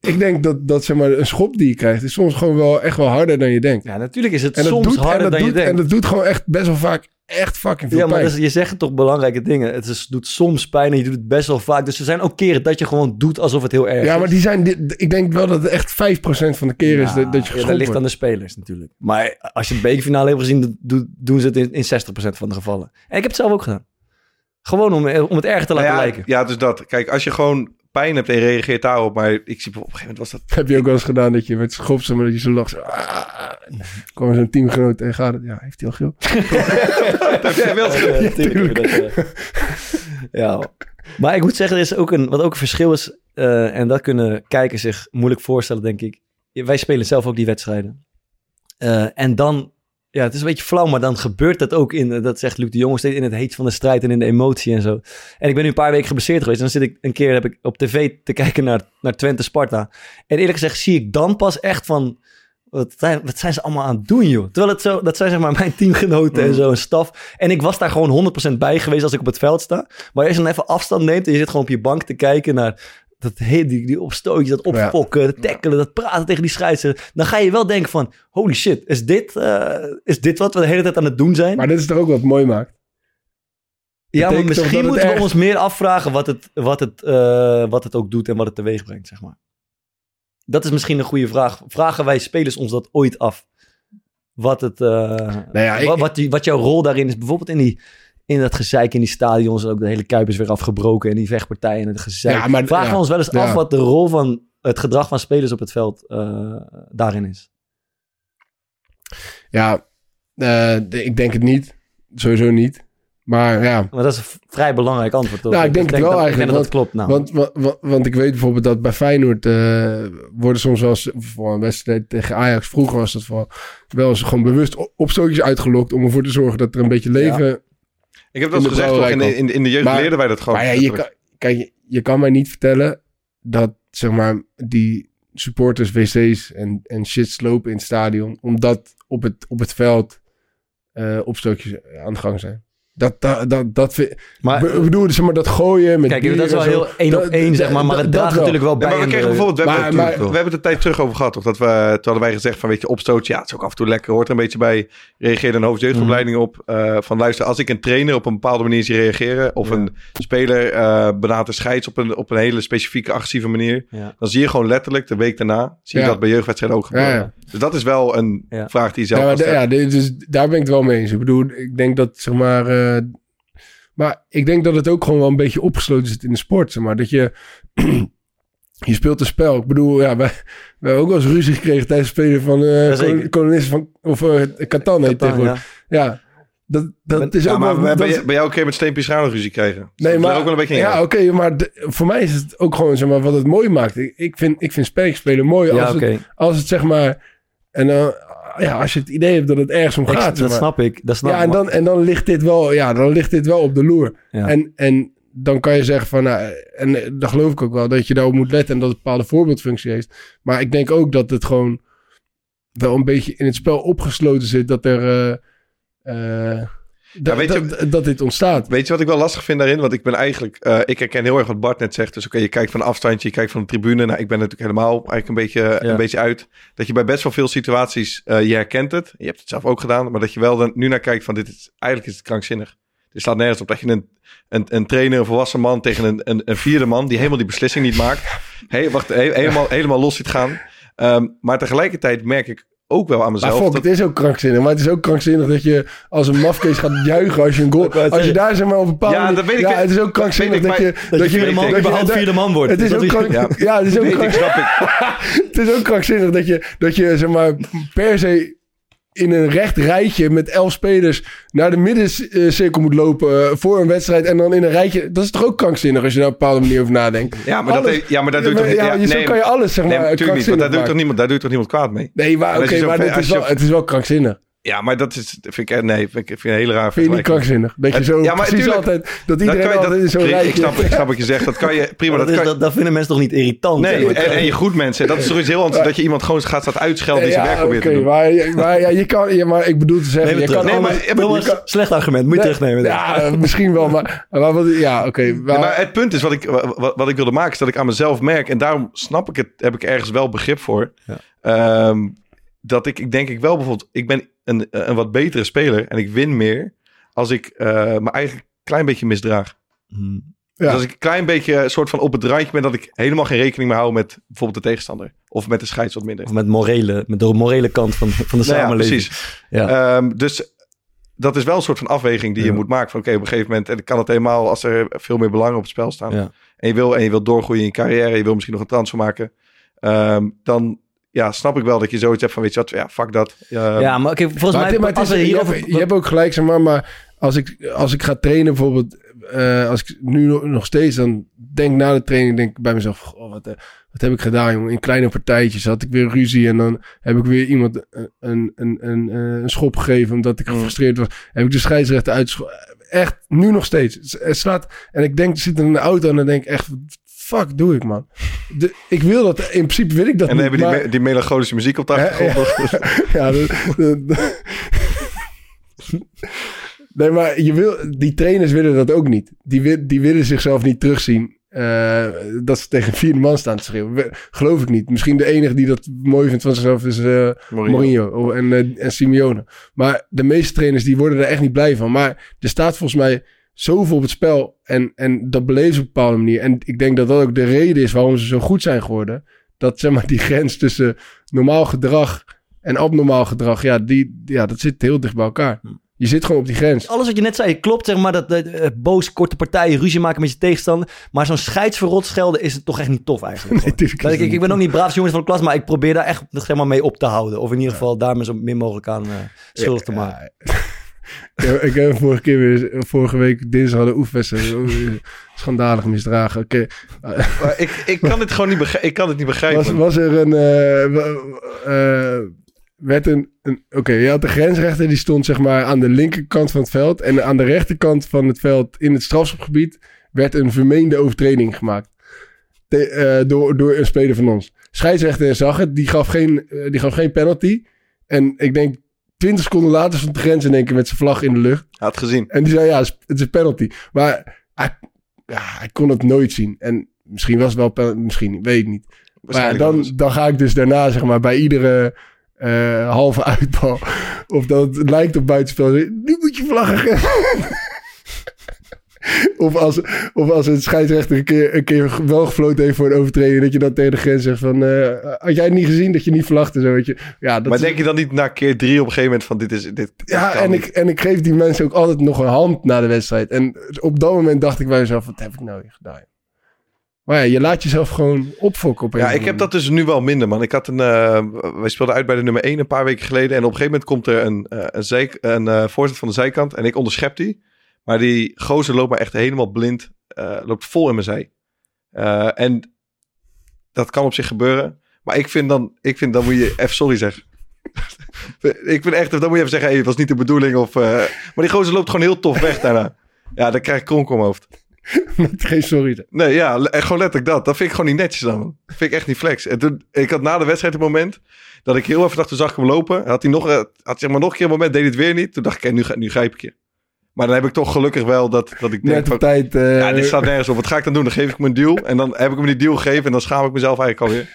ik denk dat, dat zeg maar, een schop die je krijgt... is soms gewoon wel echt wel harder dan je denkt. ja, natuurlijk is het En dat soms doet, harder en dat dan doet, je denkt. En dat doet gewoon echt best wel vaak echt fucking veel ja, maar pijn. je zegt toch belangrijke dingen. Het is, doet soms pijn en je doet het best wel vaak. Dus er zijn ook keren dat je gewoon doet alsof het heel erg ja, is. maar die zijn... dit- Ik denk wel dat het echt 5% van de keren is dat, dat je Ja, dat ligt wordt. aan de spelers natuurlijk. Maar als je de bekerfinale hebt gezien, doen, doen ze het in, in 60% van de gevallen. En ik heb het zelf ook gedaan. Gewoon om, om het erg te laten Nou ja, lijken. ja, dus dat. Kijk, als je gewoon pijn hebt en je reageert daarop, maar ik zie op een gegeven moment was dat... Heb je ook wel eens gedaan dat je met schopt, maar dat je zo lacht. Zo, ah, kwam zo'n teamgenoot en gaat het. Ja, heeft hij al geel? heb jij wel gedaan? Ja, eh. ja. Maar ik moet zeggen, er is ook een, wat ook een verschil is, eh, en dat kunnen kijkers zich moeilijk voorstellen, denk ik. Wij spelen zelf ook die wedstrijden. Eh, en dan, ja, het is een beetje flauw, maar dan gebeurt dat ook in, eh, dat zegt Luc de Jong, steeds in het heet van de strijd en in de emotie en zo. En ik ben nu een paar weken geblesseerd geweest. En dan zit ik een keer heb ik op tv te kijken naar, naar Twente Sparta. En eerlijk gezegd zie ik dan pas echt van, wat zijn, wat zijn ze allemaal aan het doen, joh? Terwijl het zo, dat zijn zeg maar mijn teamgenoten en zo, een staf. En ik was daar gewoon 100% bij geweest als ik op het veld sta. Maar als je dan even afstand neemt en je zit gewoon op je bank te kijken naar dat, die, die opstootjes, dat Ja. opfokken, dat tackelen, dat praten tegen die scheidsrechter. Dan ga je wel denken van, holy shit, is dit, eh, is dit wat we de hele tijd aan het doen zijn? Maar dit is toch ook wat mooi maakt? ja, maar misschien moeten we ons meer afvragen wat het, wat, het, eh, wat het ook doet en wat het teweeg brengt, zeg maar. Dat is misschien een goede vraag. Vragen wij spelers ons dat ooit af? Wat, het, eh, Nou ja, ik- wat, wat, die, wat jouw rol daarin is. Bijvoorbeeld in, die, in dat gezeik in die stadions. En ook de hele Kuip is weer afgebroken. En die vechtpartijen en het gezeik. Ja, maar- Vragen ja, we ons wel eens ja. af wat de rol van het gedrag van spelers op het veld eh, daarin is. Ja, eh, ik denk het niet. Sowieso niet. Maar ja, Maar dat is een vrij belangrijk antwoord. toch? Nou, ik denk het wel dat, eigenlijk, Ik denk dat dat klopt. Nou. want, wa- wa- want ik weet bijvoorbeeld dat bij Feyenoord eh, worden soms wel eens voor een wedstrijd tegen Ajax, vroeger was dat voor, wel eens gewoon bewust opstootjes uitgelokt om ervoor te zorgen dat er een beetje leven... Ik heb dat eens de gezegd, toch? In, brouwerij in, in de jeugd Maar- leerden wij dat gewoon. Maar ja, je kan, kijk, je, je kan mij niet vertellen dat zeg maar die supporters wc's en, en shit slopen in het stadion, omdat op het, op het veld eh, opstootjes aan de gang zijn. Dat, dat, dat, dat vind- maar, ik bedoel, zeg maar, dat gooien met kijk, dat is wel heel één op één, zeg maar. Maar dat- het draagt natuurlijk wel Ja, bij. maar we kregen bijvoorbeeld, we, Maar- hebben, maar- we hebben het een tijd terug over gehad, toch? Dat we, toen hadden wij gezegd van, weet je, opstootje, ja, het is ook af en toe lekker, hoort er een beetje bij. Reageerde een hoofdjeugdopleiding op, eh, van luister, als ik een trainer op een bepaalde manier zie reageren, of Ja. een speler eh benadert de scheids op een, op een hele specifieke, agressieve manier, Ja. dan zie je gewoon letterlijk de week daarna, zie je Ja. dat bij jeugdwedstrijden ook gebeuren. Ja, ja. Dus dat is wel een Ja. vraag die je zelf Ja, maar dus daar ben ik het wel mee eens. Ik bedoel, ik denk dat, zeg maar... eh, maar ik denk dat het ook gewoon wel een beetje opgesloten zit in de sport, zeg maar. Dat je... je speelt een spel. Ik bedoel, ja, wij, we hebben ook wel eens ruzie gekregen tijdens het spelen van kolon- kolonisten van... Of eh Catan heet tegenwoordig. Ja. dat, dat is Ja, ook maar wel... bij, dat bij, jou een keer met Steen Pisrano ruzie krijgen. Nee, maar, ook wel een beetje in ja, oké, maar de- voor mij is het ook gewoon zeg maar, wat het mooi maakt. Ik, ik vind, ik vind spelen mooi Ja, als, het, als het zeg maar... En dan, ja, als je het idee hebt dat het ergens om Ik- gaat. zeg Dat maar. snap ik. Dat snap ja, en dan, en dan ligt dit wel, ja, dan ligt dit wel op de loer. Ja. En, en dan kan je zeggen van, nou, en eh, dat geloof ik ook wel, dat je daarop moet letten en dat het een bepaalde voorbeeldfunctie heeft. Maar ik denk ook dat het gewoon wel een beetje in het spel opgesloten zit dat er, eh, eh, dat, weet je- dat, dat dit ontstaat. Weet je wat ik wel lastig vind daarin? Want ik ben eigenlijk... eh, ik herken heel erg wat Bart net zegt. Dus oké, je kijkt van een afstandje, je kijkt van de tribune. Nou, ik ben natuurlijk helemaal eigenlijk een beetje, een beetje uit. Dat je bij best wel veel situaties, eh, je herkent het. Je hebt het zelf ook gedaan. Maar dat je wel dan nu naar kijkt van dit is... Eigenlijk is het krankzinnig. Het slaat nergens op dat je een, een, een trainer, een volwassen man tegen een, een, een vierde man... die helemaal die beslissing niet maakt. Hey, wacht, he- helemaal, helemaal los ziet gaan. Ehm, maar tegelijkertijd merk ik ook wel aan Maar mezelf. fuck, dat- het is ook krankzinnig. Maar het is ook krankzinnig dat je als een mafkees gaat juichen als je een goal... Als je daar zeg maar op een Ja, dat weet ik Ja, het is ook krankzinnig Dat je... Dat, je vierde man, dat- vierde man wordt. Het is ook is- krank, Ja. ja. het is ook Weet ik, krank- snap ik. het is ook krankzinnig dat je, dat je zeg maar, per se in een recht rijtje met elf spelers naar de middencirkel moet lopen eh, voor een wedstrijd. En dan in een rijtje. Dat is toch ook krankzinnig als je daar op een bepaalde manier over nadenkt. Ja, maar, dat, Alles- ja, maar daar doe je Ja, toch niet... ja, zo nee, kan je alles zeg nee, maar natuurlijk niet. Want daar doe, je toch niemand, daar doe je toch niemand kwaad mee? Nee, maar oké, maar dit is wel, het is wel krankzinnig. Ja, maar dat is, vind ik, nee, vind ik, vind ik een hele raar Vind je niet krankzinnig? Dat je zo ja, maar precies tuurlijk, altijd... Dat Dat iedereen kan je, altijd in zo'n dat, rijtje... ik, snap, ik snap wat je zegt. Dat kan je prima. dat, Dat, is, kan, dat, dat vinden mensen toch niet irritant? nee, en, en je goed mensen. Dat is toch iets heel anders. Dat je iemand gewoon gaat staat uitschelden die zijn werk probeert oké, te doen. maar, maar ja, je kan... Ja, maar ik bedoel te zeggen... Je kan. Nee, allemaal- maar, maar- Thomas, je kan- slecht argument. Moet je Nee, terugnemen. Ja, misschien wel, maar... maar wat, ja, oké. maar- Ja, maar het punt is, wat ik, wat, wat ik wilde maken, is dat ik aan mezelf merk. En daarom snap ik het, heb ik ergens wel begrip voor. Ja. Dat ik, ik denk ik wel bijvoorbeeld, ik ben een, een wat betere speler en ik win meer als ik eh me eigenlijk een klein beetje misdraag. Hmm. Ja. Dus als ik een klein beetje een soort van op het randje ben dat ik helemaal geen rekening meer hou met bijvoorbeeld de tegenstander. Of met de scheids wat minder. Of met, morele, met de morele kant van, van de Nou ja, samenleving. precies. Ja. Ehm, dus dat is wel een soort van afweging die je Ja. moet maken. Van oké, op een gegeven moment en kan het helemaal als er veel meer belangen op het spel staan. Ja. En je wil en je wil doorgroeien in je carrière, je wil misschien nog een transfer maken. ehm, dan ja, snap ik wel dat je zoiets hebt van weet je wat, ja, fuck dat. Ja, ja, maar oké, volgens Maar mij... het- maar het als is- je, hierover... hebt, je hebt ook gelijk, zeg maar, maar als ik, als ik ga trainen bijvoorbeeld, eh, als ik nu nog- steeds dan denk na de training, denk ik bij mezelf, goh, wat, eh, wat heb ik gedaan, jongen? In kleine partijtjes had ik weer ruzie en dan heb ik weer iemand een, een, een, een, eh, een schop gegeven omdat ik Mm. gefrustreerd was. Heb ik de scheidsrechter uitgescho- Echt, nu nog steeds. Het- slaat, en ik denk, zit in de auto en dan denk ik echt, fuck doe ik, man. De, ik wil dat, in principe wil ik dat en dan niet, hebben die, maar- me- die melancholische muziek op de achtergrond. ja, Nee, maar je wil, die trainers willen dat ook niet. Die, wi- die willen zichzelf niet terugzien. eh, dat ze tegen vierde man staan te schreeuwen. We- Geloof ik niet. Misschien de enige die dat mooi vindt van zichzelf is eh, Mourinho oh, en, eh, en Simeone. Maar de meeste trainers die worden er echt niet blij van. Maar er staat volgens mij zoveel op het spel. En, en dat beleven ze op een bepaalde manier. En ik denk dat dat ook de reden is waarom ze zo goed zijn geworden. Dat zeg maar die grens tussen normaal gedrag en abnormaal gedrag. Ja, die, ja dat zit heel dicht bij elkaar. Je zit gewoon op die grens. Alles wat je net zei, klopt zeg maar. Dat eh, boos, korte partijen, ruzie maken met je tegenstander. Maar zo'n scheidsverrot schelden is het toch echt niet tof eigenlijk. Nee, Dat ik, ik, ik ben ook niet braafste jongens van de klas, maar ik probeer daar echt zeg maar, mee op te houden. Of in ieder geval daar me zo min mogelijk aan eh, schuldig te maken. Ja, ik heb vorige keer weer, vorige week dinsdag hadden oefenwedstrijd. Schandalig misdragen. Oké. Ik, ik, kan het gewoon niet begrijpen. ik kan het niet begrijpen. Was, was er een. eh, eh, werd een. een Oké, je had de grensrechter die stond zeg maar aan de linkerkant van het veld. En aan de rechterkant van het veld in het strafschopgebied werd een vermeende overtreding gemaakt. Te- eh, door, door een speler van ons. Scheidsrechter zag het, die gaf geen, die gaf geen penalty. En ik denk 20 seconden later stond de grens in één keer met zijn vlag in de lucht. Had gezien. En die zei, ja, het is- een penalty. Maar hij, ja, hij kon het nooit zien. En misschien was het wel penalty, misschien weet ik niet. Maar ja, dan, dan ga ik dus daarna, zeg maar, bij iedere eh, halve uitbal... of dat het lijkt op buitenspel, nu moet je vlaggen. of, als, of als een scheidsrechter een keer, een keer wel gefloten heeft voor een overtreding... dat je dan tegen de grens zegt van... eh, had jij het niet gezien dat je niet vlagde? Zo, weet je. Ja, dat Maar denk je dan niet na keer drie op een gegeven moment van dit is... Dit, dit ja, en niet. ik, en ik geef die mensen ook altijd nog een hand na de wedstrijd. En op dat moment dacht ik bij mezelf, wat heb ik nou weer gedaan? Maar ja, je laat jezelf gewoon opfokken op een Ja, ik heb dat dus nu wel minder, man. Ik had een... eh, wij speelden uit bij de nummer 1 een paar weken geleden. En op een gegeven moment komt er een, eh, een, een voorzet van de zijkant. En ik onderschep die. Maar die gozer loopt maar echt helemaal blind. eh, loopt vol in mijn zij. Eh, en dat kan op zich gebeuren. Maar ik vind dan... Ik vind dan moet je even sorry zeggen. ik vind echt... Dan moet je even zeggen... Hey, het was niet de bedoeling. Of, eh, maar die gozer loopt gewoon heel tof weg daarna. Ja, dan krijg ik kronk om hoofd. Met geen sorry. Nee, ja, gewoon letterlijk dat. Dat vind ik gewoon niet netjes dan. Dat vind ik echt niet flex. En toen, ik had na de wedstrijd een moment dat ik heel even dacht, toen zag ik hem lopen. Had hij nog, had zeg maar nog een keer een moment, deed hij het weer niet. Toen dacht ik, nu, ga- nu grijp ik je. Maar dan heb ik toch gelukkig wel dat, dat ik denk Net van, op tijd. eh, ja, dit staat nergens op. Wat ga ik dan doen? Dan geef ik hem een deal. En dan heb ik hem die deal gegeven en dan schaam ik mezelf eigenlijk alweer.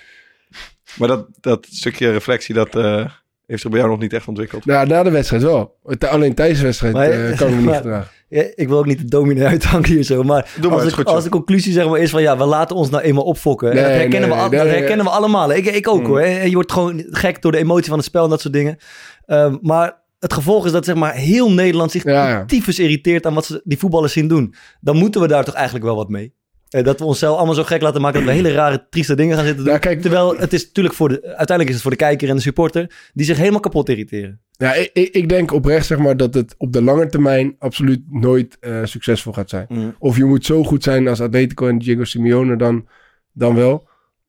Maar dat, dat stukje reflectie, dat eh, heeft zich bij jou nog niet echt ontwikkeld. Nou, na de wedstrijd wel. Alleen tijdens de wedstrijd Maar- eh, kan ik me niet gedragen. Ja, ik wil ook niet de dominee uithangen hier zo, maar, Doe maar, als, ik- goed zo. als de conclusie zeg maar is van ja, we laten ons nou eenmaal opfokken. Nee, dat herkennen, nee, we, al- nee, dat nee, herkennen we allemaal. Ik, ik ook Mm. hoor. En je wordt gewoon gek door de emotie van het spel en dat soort dingen. Ehm, maar het gevolg is dat zeg maar heel Nederland zich Ja, tyfus irriteert aan wat ze, die voetballers zien doen. Dan moeten we daar toch eigenlijk wel wat mee. Eh, dat we onszelf allemaal zo gek laten maken dat we hele rare, trieste dingen gaan zitten doen. Ja, kijk, Terwijl het is natuurlijk voor de, uiteindelijk is het voor de kijker en de supporter die zich helemaal kapot irriteren. Ja, ik, ik, denk oprecht zeg maar dat het op de lange termijn absoluut nooit eh, succesvol gaat zijn. Mm. Of je moet zo goed zijn als Atletico en Diego Simeone dan, dan wel.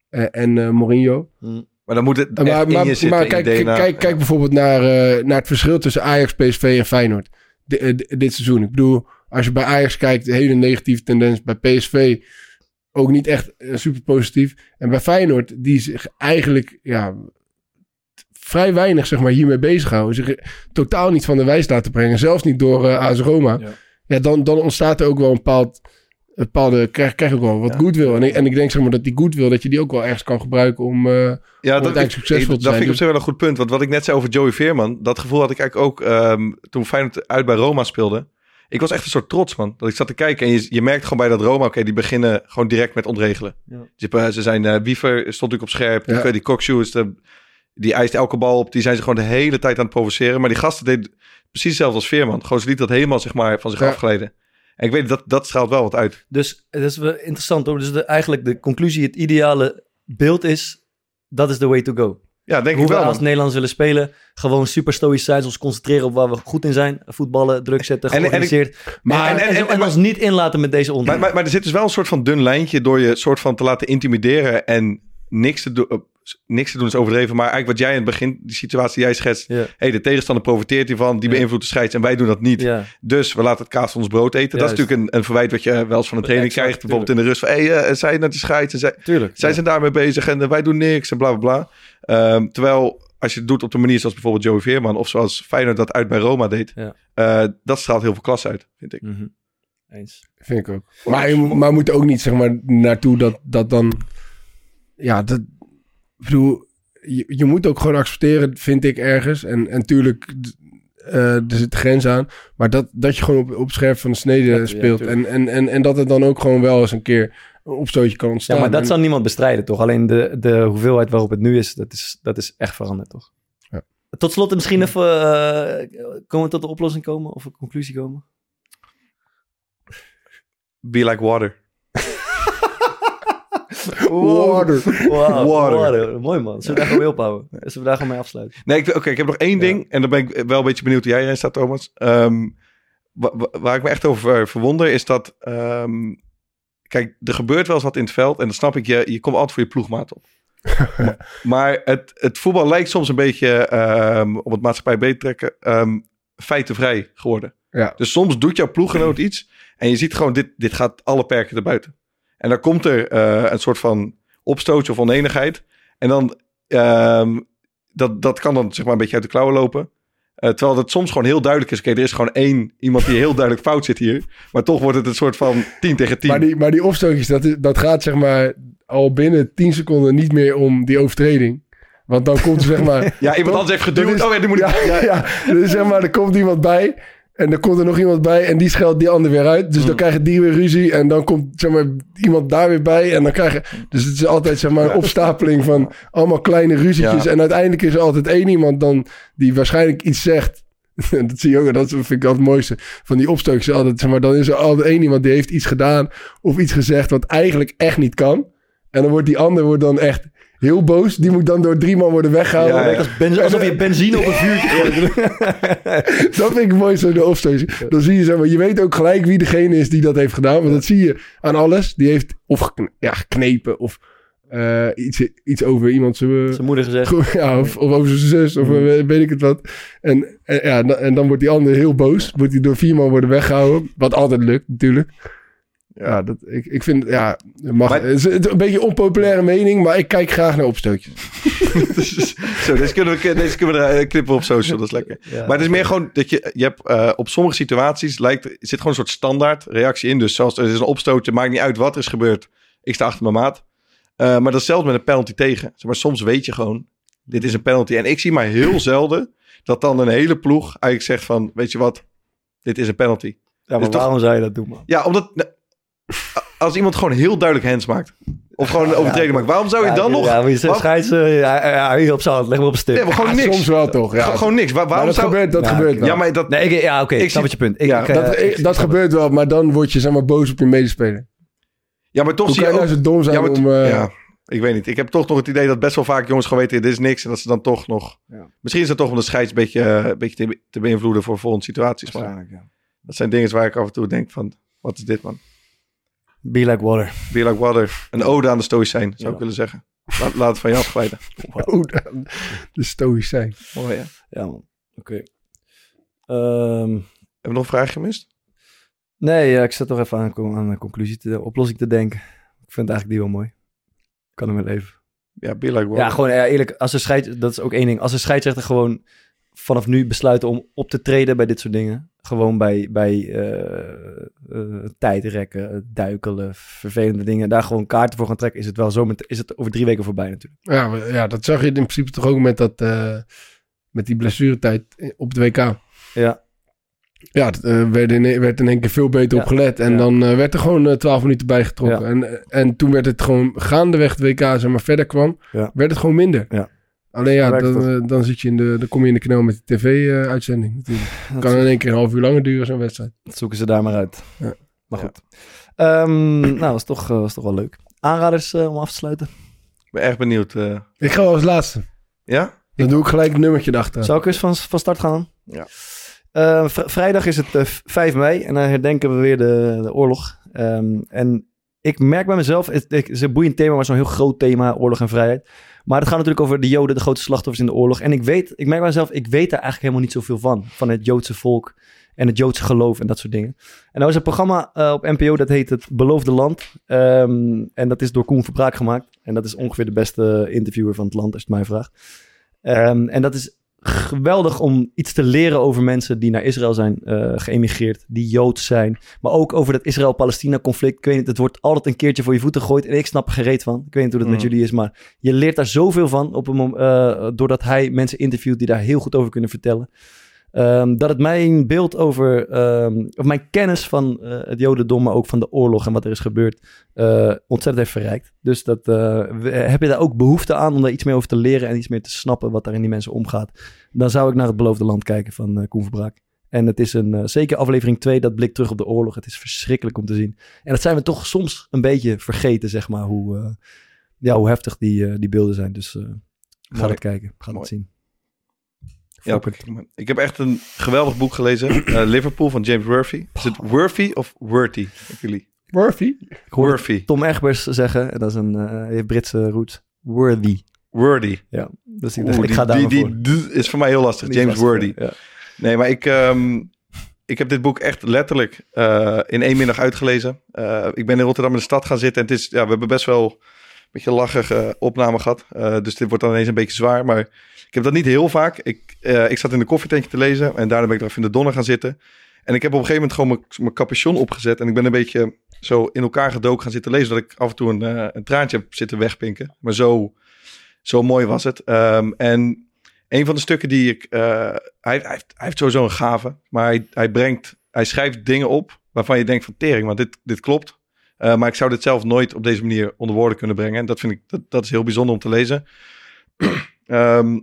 Eh, en eh, Mourinho. Maar dan moet het echt maar in maar, je zitten, maar kijk, kijk, DNA. kijk, kijk bijvoorbeeld naar, eh, naar het verschil tussen Ajax, PSV en Feyenoord. Eh, di- dit seizoen. Ik bedoel, als je bij Ajax kijkt, een hele negatieve tendens. Bij PSV ook niet echt eh, super positief. En bij Feyenoord, die zich eigenlijk ja, vrij weinig zeg maar, hiermee bezighouden. Zich totaal niet van de wijs laten brengen. Zelfs niet door eh AS Roma. Ja. Ja, dan, dan ontstaat er ook wel een bepaald... Een bepaalde, krijg, krijg ook wel wat Ja. goodwill. En ik, en ik denk zeg maar, dat die goodwill, dat je die ook wel ergens kan gebruiken om... eh, Ja, dat, uiteindelijk ik- succesvol ik- te dat zijn. vind ik op zich wel een goed punt. Want wat ik net zei over Joey Veerman, dat gevoel had ik eigenlijk ook ehm, toen Feyenoord uit bij Roma speelde. Ik was echt een soort trots, man. Dat ik zat te kijken en je, je merkt gewoon bij dat Roma, oké, die beginnen gewoon direct met ontregelen. Ja. Ze, zijn, eh Wiever stond natuurlijk op scherp. Ja. Die, is de, die eist elke bal op. Die zijn ze gewoon de hele tijd aan het provoceren. Maar die gasten deden precies hetzelfde als Veerman. Gewoon ze liet dat helemaal zeg maar, van zich Ja. afglijden. En ik weet, dat, dat straalt wel wat uit. Dus dat is wel interessant hoor. Dus de, eigenlijk de conclusie, het ideale beeld is, dat is the way to go. Ja, denk Hoe ik we wel. als man. Nederlands willen spelen, gewoon super stoïcijns, ons concentreren op waar we goed in zijn. Voetballen, druk zetten, En- en georganiseerd. Maar- en, en, ons niet inlaten met deze Maar, onzin. maar, maar er zit dus wel een soort van dun lijntje door je soort van te laten intimideren en niks te, doen. Niks te doen is overdreven. Maar eigenlijk wat jij in het begin, die situatie die jij schetst. Ja. hey, de tegenstander profiteert hiervan, die Ja. beïnvloedt de scheids en wij doen dat niet. ja. Dus we laten het kaas van ons brood eten. Dat is natuurlijk een, een verwijt wat je wel eens van een training Exact, krijgt. Bijvoorbeeld in de rust van, hey, eh, zij naar die scheids en zij, Tuurlijk. zij ja. zijn daarmee bezig en eh, wij doen niks en bla bla bla. Ehm, terwijl als je het doet op de manier zoals bijvoorbeeld Joey Veerman of zoals Feyenoord dat uit bij Roma deed. Ja. eh, dat straalt heel veel klas uit, vind ik. Mhm. Eens. Vind ik ook. Maar maar moet er ook niet zeg maar naartoe dat, dat dan... Ja, dat... Ik bedoel, je, je moet ook gewoon accepteren, vind ik ergens. En, en tuurlijk, eh, er zit een grens aan. Maar dat, dat je gewoon op, op scherp van de snede speelt. en, en, en, en dat het dan ook gewoon wel eens een keer een opstootje kan ontstaan. Ja, maar dat En- zal niemand bestrijden, toch? Alleen de, de hoeveelheid waarop het nu is, dat is, dat is echt veranderd, toch? Ja. Tot slot misschien even, eh, komen we tot de oplossing komen of een conclusie komen? Be like water. Water. Wow, Water. water. Mooi man. Zullen we daar gewoon mee ophouden? Zullen we daar gewoon mee afsluiten? Nee, ik, oké, ik heb nog één ding. En dan ben ik wel een beetje benieuwd hoe jij erin staat, Thomas. Ehm, wa- wa- waar ik me echt over eh, verwonder is dat... ehm, kijk, er gebeurt wel eens wat in het veld. En dan snap ik, je, je komt altijd voor je ploegmaat op. maar maar het, het voetbal lijkt soms een beetje, ehm, om het maatschappij beter te trekken, ehm, feitenvrij geworden. Ja. Dus soms doet jouw ploeggenoot iets en je ziet gewoon, dit, dit gaat alle perken erbuiten. En dan komt er eh, een soort van opstootje of oneenigheid. En dan, ehm, dat, dat kan dan zeg maar een beetje uit de klauwen lopen. Eh, terwijl het soms gewoon heel duidelijk is. Oké, er is gewoon één iemand die heel duidelijk fout zit hier. Maar toch wordt het een soort van 10 tegen 10. Maar die, maar die opstootjes, dat, is- dat gaat zeg maar al binnen 10 seconden niet meer om die overtreding. Want dan komt er zeg maar... ja, iemand anders heeft geduwd. Dat is- oh ja, die moet ik... Ja, ja, dus zeg maar, er komt iemand bij. En dan komt er nog iemand bij en die scheldt die ander weer uit. Dus Mm. dan krijgen die weer ruzie. En dan komt zeg maar, iemand daar weer bij. En dan krijgen... Dus het is altijd zeg maar, een opstapeling van allemaal kleine ruzietjes. Ja. En uiteindelijk is er altijd één iemand dan die waarschijnlijk iets zegt. En dat zie je ook, dat vind ik altijd het mooiste van die opstootjes. Altijd, zeg maar, dan is er altijd één iemand die heeft iets gedaan of iets gezegd wat eigenlijk echt niet kan. En dan wordt die ander wordt dan echt heel boos. Die moet dan door drie man worden weggehouden. Ja, als benz- alsof je benzine op een vuurtje gooit. Dat vind ik mooiste aan de opstootjes. Dan zie je, zeg maar, je weet ook gelijk wie degene is die dat heeft gedaan. Want dat zie je aan alles. Die heeft of gekne- ja, geknepen of eh, iets, iets over iemand zijn... Zijn moeder gezegd. Ja, of, of over zijn zus, of eh, weet ik het wat. En, en, ja, en dan- en dan wordt die ander heel boos. Moet hij door vier man worden weggehouden. Wat altijd lukt, natuurlijk. Ja, dat, ik, ik vind, ja, het mag, Maar- het is een beetje een onpopulaire mening, maar ik kijk graag naar opstootjes. Zo, deze kunnen we, deze kunnen we er knippen op social, dat is lekker. Ja. Maar het is meer gewoon dat je, je hebt eh, op sommige situaties lijkt, er zit gewoon een soort standaard reactie in. Dus zoals er is een opstootje, maakt niet uit wat er is gebeurd. Ik sta achter mijn maat. Eh, maar dat is zelfs met een penalty tegen. Zeg maar soms weet je gewoon, dit is een penalty. En ik zie maar heel zelden dat dan een hele ploeg eigenlijk zegt van, weet je wat, dit is een penalty. Ja, maar toch- waarom zou je dat doen, man? Ja, omdat... Als iemand gewoon heel duidelijk hands maakt. Of gewoon een overtreding maakt. Waarom zou je Ja, dan nog... Ja, maar je zegt scheids... eh, ja, ja, hier op z'n hand, leg me op een stuk. Nee, maar gewoon Ja, niks. Soms wel toch, ja. Gewoon- Gewoon niks. Waar- waarom dat zou... gebeurt, dat Ja, gebeurt wel. Ja, maar dat... Nee, ik, ja, oké, ik Ik snap zie- wat je punt. Ik, Ja, ik, eh, dat, ik- dat gebeurt wel, maar dan word je zeg maar boos op je medespeler. Ja, maar toch Hoe zie kan je ook... nou zo dom zijn Ja, maar, om... eh, ja, ik weet niet. Ik heb toch nog het idee dat best wel vaak jongens gewoon weten... dit is niks. En dat ze dan toch nog... Ja. Misschien is dat toch om de scheids een beetje, een beetje te, te beïnvloeden... voor volgende situaties. Maar dat zijn dingen waar ik af en toe denk van... wat is dit, man? Be like water. Be like water. Een ode aan de stoïcijn, zou Ja. ik willen zeggen. Laat, laat het van je afglijden. Oh, de, de stoïcijn. Mooi, hè? Ja, man. Oké. Ehm, Hebben we nog een vraag gemist? nee, ja, ik zat toch even aan, een- aan een conclusie, te, oplossing te denken. Ik vind eigenlijk die wel mooi. Kan hem wel even. Ja, be like water. Ja, gewoon ja, eerlijk, als een scheids, dat is ook één ding. Als een scheidsrechter gewoon vanaf nu besluiten om op te treden bij dit soort dingen. Gewoon bij, bij eh, eh, tijdrekken, duikelen, vervelende dingen. Daar gewoon kaarten voor gaan trekken. Is het wel zo, met, is het over drie weken voorbij natuurlijk. Ja, maar- ja, dat zag je in principe toch ook met, dat, eh, met die blessuretijd op de WK. Ja, Ja, het eh, werd, in, werd in één keer veel beter Ja. op gelet. En Ja. dan eh, werd er gewoon eh, twaalf minuten bijgetrokken. Ja. En, eh, en toen werd het gewoon gaandeweg het WK, zeg maar, verder kwam, werd het gewoon minder. Ja. Alleen ja, dan, eh, dan, zit je in de, dan kom je in de knel met de tv-uitzending natuurlijk. dat, kan in één keer een half uur langer duren, zo'n wedstrijd. dat zoeken ze daar maar uit. Ja. Maar goed. Ehm, nou, was toch, eh, was toch wel leuk. Aanraders eh, om af te sluiten. Ik ben echt benieuwd. eh. Ik ga wel als laatste. ja? Dan doe ik gelijk het nummertje erachter. Zou ik eens van, van start gaan? Ja. Eh, vr- vrijdag is het eh, 5 mei en dan herdenken we weer de, de oorlog. Ehm, en ik merk bij mezelf, het, is een boeiend thema, maar zo'n heel groot thema, oorlog en vrijheid. Maar het gaat natuurlijk over de Joden, de grote slachtoffers in de oorlog. En ik weet, ik merk bij mezelf, ik weet daar eigenlijk helemaal niet zoveel van. Van het Joodse volk en het Joodse geloof en dat soort dingen. En nou is een programma eh, op NPO, dat heet Het Beloofde Land. Ehm, en dat is door Koen Verbraak gemaakt. En dat is ongeveer de beste interviewer van het land, als je het mij vraagt. Ehm, en dat is geweldig om iets te leren over mensen die naar Israël zijn eh, geëmigreerd, die Joods zijn. Maar ook over dat Israël-Palestina conflict. Ik weet niet, het wordt altijd een keertje voor je voeten gegooid en ik snap er geen reet van. Ik weet niet hoe dat met Mhm. jullie is, maar je leert daar zoveel van op een eh, doordat hij mensen interviewt die daar heel goed over kunnen vertellen. Ehm, dat het mijn beeld over, ehm, of mijn kennis van eh, het Jodendom, maar ook van de oorlog en wat er is gebeurd, eh, ontzettend heeft verrijkt. Dus dat, eh, heb je daar ook behoefte aan om daar iets meer over te leren en iets meer te snappen wat daar in die mensen omgaat? Dan zou ik naar het beloofde land kijken van Koen Verbraak. En het is een, zeker aflevering 2, dat blik terug op de oorlog. Het is verschrikkelijk om te zien. En dat zijn we toch soms een beetje vergeten, zeg maar, hoe, ja, hoe heftig die, die beelden zijn. Dus ga het kijken, ga het zien. Ja, ik heb echt een geweldig boek gelezen. Eh, Liverpool van James Worthy. Is het Worthy of Worthy? Jullie? Murphy? Ik Worthy. Tom Egbers zeggen, en dat is een eh, heeft Britse roots, worthy. Worthy. Ja, dus ik, Oeh, ik ga daar die, is voor mij heel lastig. Die James Worthy. Ja. Nee, maar ik, ehm, ik heb dit boek echt letterlijk eh, in één middag uitgelezen. Ik ben in Rotterdam in de stad gaan zitten. En het is, ja, we hebben best wel een beetje lachige opname gehad. Eh, dus dit wordt dan ineens een beetje zwaar. Maar ik heb dat niet heel vaak. Ik, eh, ik zat in de koffietentje te lezen. En daarna ben ik er even in de donner gaan zitten. En ik heb op een gegeven moment gewoon mijn- capuchon opgezet. En ik ben een beetje zo in elkaar gedoken gaan zitten lezen. Dat ik af en toe een, eh, een traantje heb zitten wegpinken. Maar zo, zo mooi was het. Ehm, en een van de stukken die ik. eh, hij, hij, heeft, hij heeft sowieso een gave. Maar hij, hij brengt. Hij schrijft dingen op. waarvan je denkt van tering, want dit, dit klopt. Maar ik zou dit zelf nooit op deze manier onder woorden kunnen brengen. En dat vind ik. Dat, dat is heel bijzonder om te lezen. Ehm,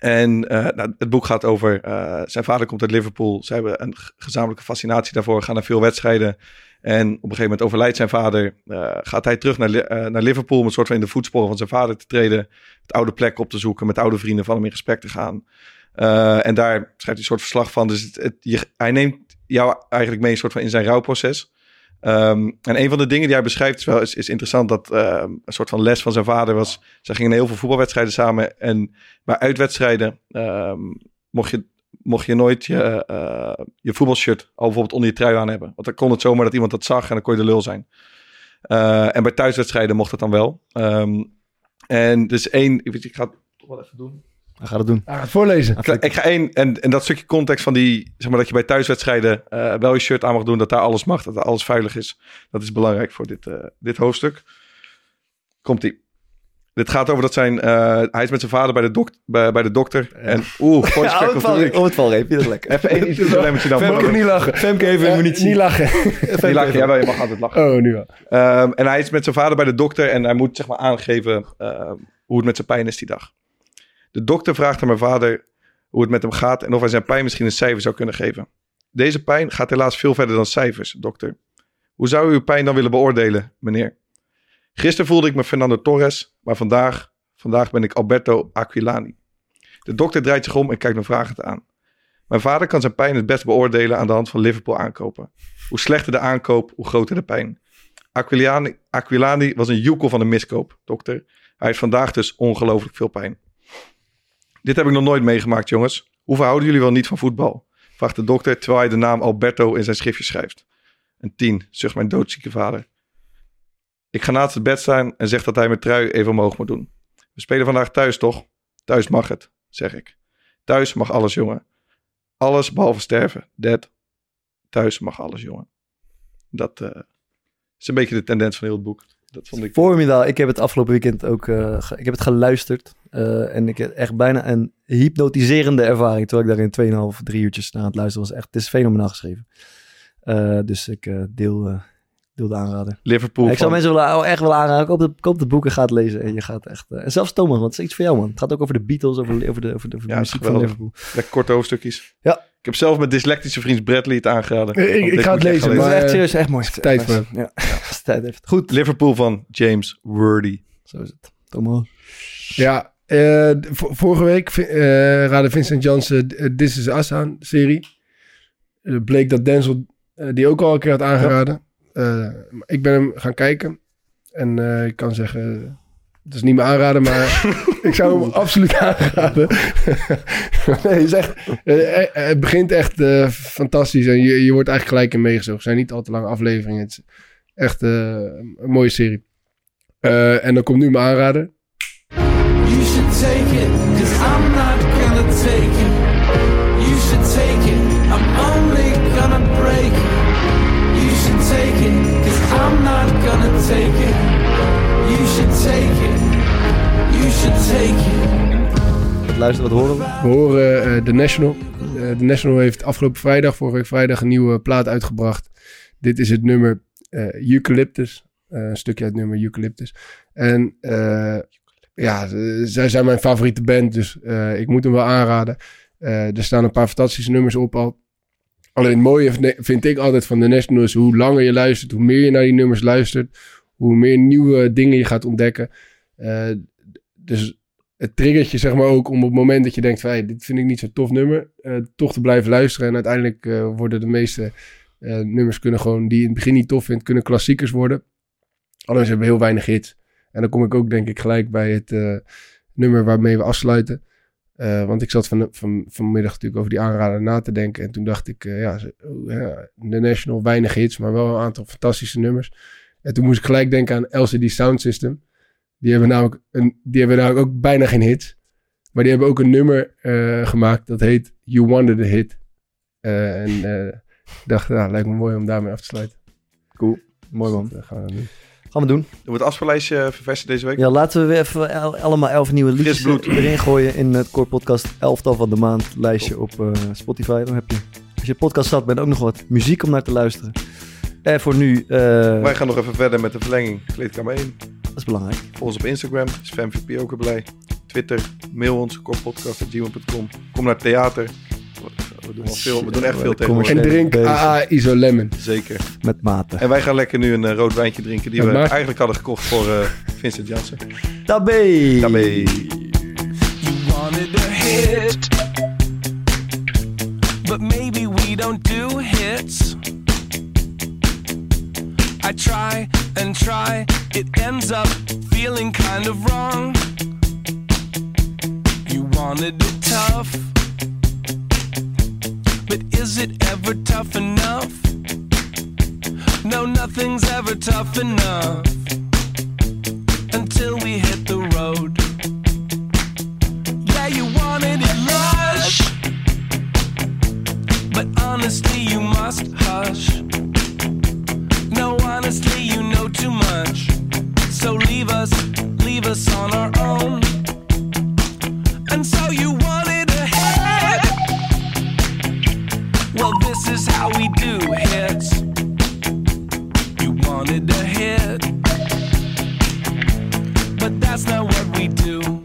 en eh, nou, het boek gaat over. eh, zijn vader komt uit Liverpool. Ze hebben een gezamenlijke fascinatie daarvoor. Gaan naar veel wedstrijden. En op een gegeven moment overlijdt zijn vader. eh, gaat hij terug naar, naar Liverpool. om een soort van in de voetsporen van zijn vader te treden. Het oude plek op te zoeken. Met oude vrienden van hem in gesprek te gaan. En daar schrijft hij een soort verslag van. Dus het, hij neemt jou eigenlijk mee een soort van in zijn rouwproces. Ehm, en een van de dingen die hij beschrijft is, wel, is, is interessant. Dat ehm, een soort van les van zijn vader was. Zij gingen heel veel voetbalwedstrijden samen. En bij uitwedstrijden ehm, mocht, je, mocht je nooit je, eh, je voetbalshirt al bijvoorbeeld onder je trui aan hebben. Want dan kon het zomaar dat iemand dat zag en dan kon je de lul zijn. Eh, en bij thuiswedstrijden mocht het dan wel. En dus één, ik, weet, ik ga het wel even doen. Hij gaat het doen. Hij gaat voorlezen. Ik ga, ik ga één, en, en dat stukje context van die, zeg maar dat je bij thuiswedstrijden eh, wel je shirt aan mag doen, dat daar alles mag, dat daar alles veilig is. Dat is belangrijk voor dit, eh, dit hoofdstuk. Komt ie. Dit gaat over dat zijn... eh, hij is met zijn vader bij de, dok bij, bij de dokter. En oeh, voice Ja, oh, het the week. val- oh, het valreep. Dat lekker? Even één iets dan. Femke, niet lachen. Femke even Eh, munitie. Niet lachen. Die lacht, jawel, je mag altijd lachen. Oh, nu wel. Ehm, en hij is met zijn vader bij de dokter en hij moet zeg maar aangeven ehm, hoe het met zijn pijn is die dag. De dokter vraagt aan mijn vader hoe het met hem gaat en of hij zijn pijn misschien een cijfer zou kunnen geven. Deze pijn gaat helaas veel verder dan cijfers, dokter. Hoe zou u uw pijn dan willen beoordelen, meneer? Gisteren voelde ik me Fernando Torres, maar vandaag, vandaag ben ik Alberto Aquilani. De dokter draait zich om en kijkt me vragend aan. Mijn vader kan zijn pijn het best beoordelen aan de hand van Liverpool aankopen. Hoe slechter de aankoop, hoe groter de pijn. Aquilani, Aquilani was een joekel van een miskoop, dokter. Hij heeft vandaag dus ongelooflijk veel pijn. Dit heb ik nog nooit meegemaakt, jongens. Hoe verhouden jullie wel niet van voetbal? Vraagt de dokter terwijl hij de naam Alberto in zijn schriftje schrijft. Een tien, zucht mijn doodzieke vader. Ik ga naast het bed staan en zeg dat hij mijn trui even omhoog moet doen. We spelen vandaag thuis, toch? Thuis mag het, zeg ik. Thuis mag alles, jongen. Alles behalve sterven. Dad. Thuis mag alles, jongen. Dat eh, is een beetje de tendens van heel het boek. Dat vond ik. Formidaal. Ik heb het afgelopen weekend ook eh, ik heb het geluisterd. eh, en ik heb echt bijna een hypnotiserende ervaring. Terwijl ik daar in 2,5, 3 uurtjes naar aan het luisteren was. Echt, het is fenomenaal geschreven. Eh, dus ik eh, deel, eh, aanrader. Liverpool. ik zou van- mensen willen, echt willen aanraden. Koop de, koop de boeken, ga het lezen. En je gaat echt... eh, en zelfs Thomas, want het is iets voor jou, man. Het gaat ook over de Beatles, over, over de, over de, over de Ja, is muziek van. Liverpool. Lekker korte hoofdstukjes. Ja. Ik heb zelf mijn dyslectische vriend Bradley het aangeraden. Ik- ga het lezen, gaan Het is maar- echt eh, serieus, echt mooi. tijd voor. Ja, tijd heeft. Goed, Liverpool van James Wordy. zo is het. Thomas. Ja, eh, v- vorige week eh raadde Vincent Janssen eh, This Is Us aan, serie. Eh, bleek dat Denzel eh, die ook al een keer had aangeraden. Eh, ik ben hem gaan kijken. En eh, ik kan zeggen, het is niet meer aanraden, maar ik zou hem absoluut aanraden. nee, het, is echt, eh, het begint echt eh, fantastisch en je, je wordt eigenlijk gelijk in meegezogen. Het zijn niet al te lange afleveringen. Het is echt eh, een mooie serie. Eh, en dan komt nu mijn aanrader. You should take it, cause I'm not gonna take it. Wat wat horen we? We horen eh The National. Eh The National heeft afgelopen vrijdag, vorige week vrijdag, een nieuwe plaat uitgebracht. Dit is het nummer eh, Eucalyptus. Een stukje uit het nummer Eucalyptus. En ja, zij zijn mijn favoriete band, dus ik moet hem wel aanraden. Er staan een paar fantastische nummers op al. Alleen het mooie vind- ik altijd van The National is hoe langer je luistert, hoe meer je naar die nummers luistert, hoe meer nieuwe dingen je gaat ontdekken. Dus het triggert je zeg maar ook om op het moment dat je denkt hey, dit vind ik niet zo'n tof nummer, eh, toch te blijven luisteren. En uiteindelijk eh, worden de meeste eh, nummers kunnen gewoon die je in het begin niet tof vindt, kunnen klassiekers worden. Alleen ze hebben heel weinig hits. En dan kom ik ook denk ik gelijk bij het nummer waarmee we afsluiten. Want ik zat van, van, vanmiddag natuurlijk over die aanrader na te denken. En toen dacht ik, oh, ja, The National, weinig hits, maar wel een aantal fantastische nummers. En toen moest ik gelijk denken aan LCD Sound System. Die hebben namelijk, een, die hebben namelijk ook bijna geen hits. Maar die hebben ook een nummer eh, gemaakt dat heet You Wanted a Hit. Eh, en eh, ik dacht, nou, lijkt me mooi om daarmee af te sluiten. Mooi man. Dat gaan we doen. Gaan we doen. Doen we het afspeellijstje verversen deze week? Ja, laten we weer even el- allemaal elf nieuwe liedjes erin gooien in het Core Podcast elftal van de maand lijstje op eh, Spotify. Dan heb je, als je podcast zat bent, ook nog wat muziek om naar te luisteren. En voor nu, eh, Wij gaan nog even verder met de verlenging. Kleedkamer 1. Dat is belangrijk. Volg ons op Instagram. Is FamVP ook weer blij. Twitter. Mail ons. korpodcast.gmail.com. Kom naar het theater. We doen, veel, we doen echt veel En tegenwoordig. drink Bezig. AA Iso Lemon. Zeker. Met mate. En wij gaan lekker nu een eh, rood wijntje drinken die we eigenlijk hadden gekocht voor eh, Vincent Janssen. Tabé! Daarmee. You wanted a hit, but maybe we don't do hits. I try and try, it ends up feeling kind of wrong. You wanted it tough, but is it ever tough enough? No, nothing's ever tough enough until we hit the road. Yeah, you wanted it lush. But honestly, you must hush. Honestly, you know too much. So leave us, leave us on our own. And so you wanted a head. Well, this is how we do hits. You wanted a hit. But that's not what we do.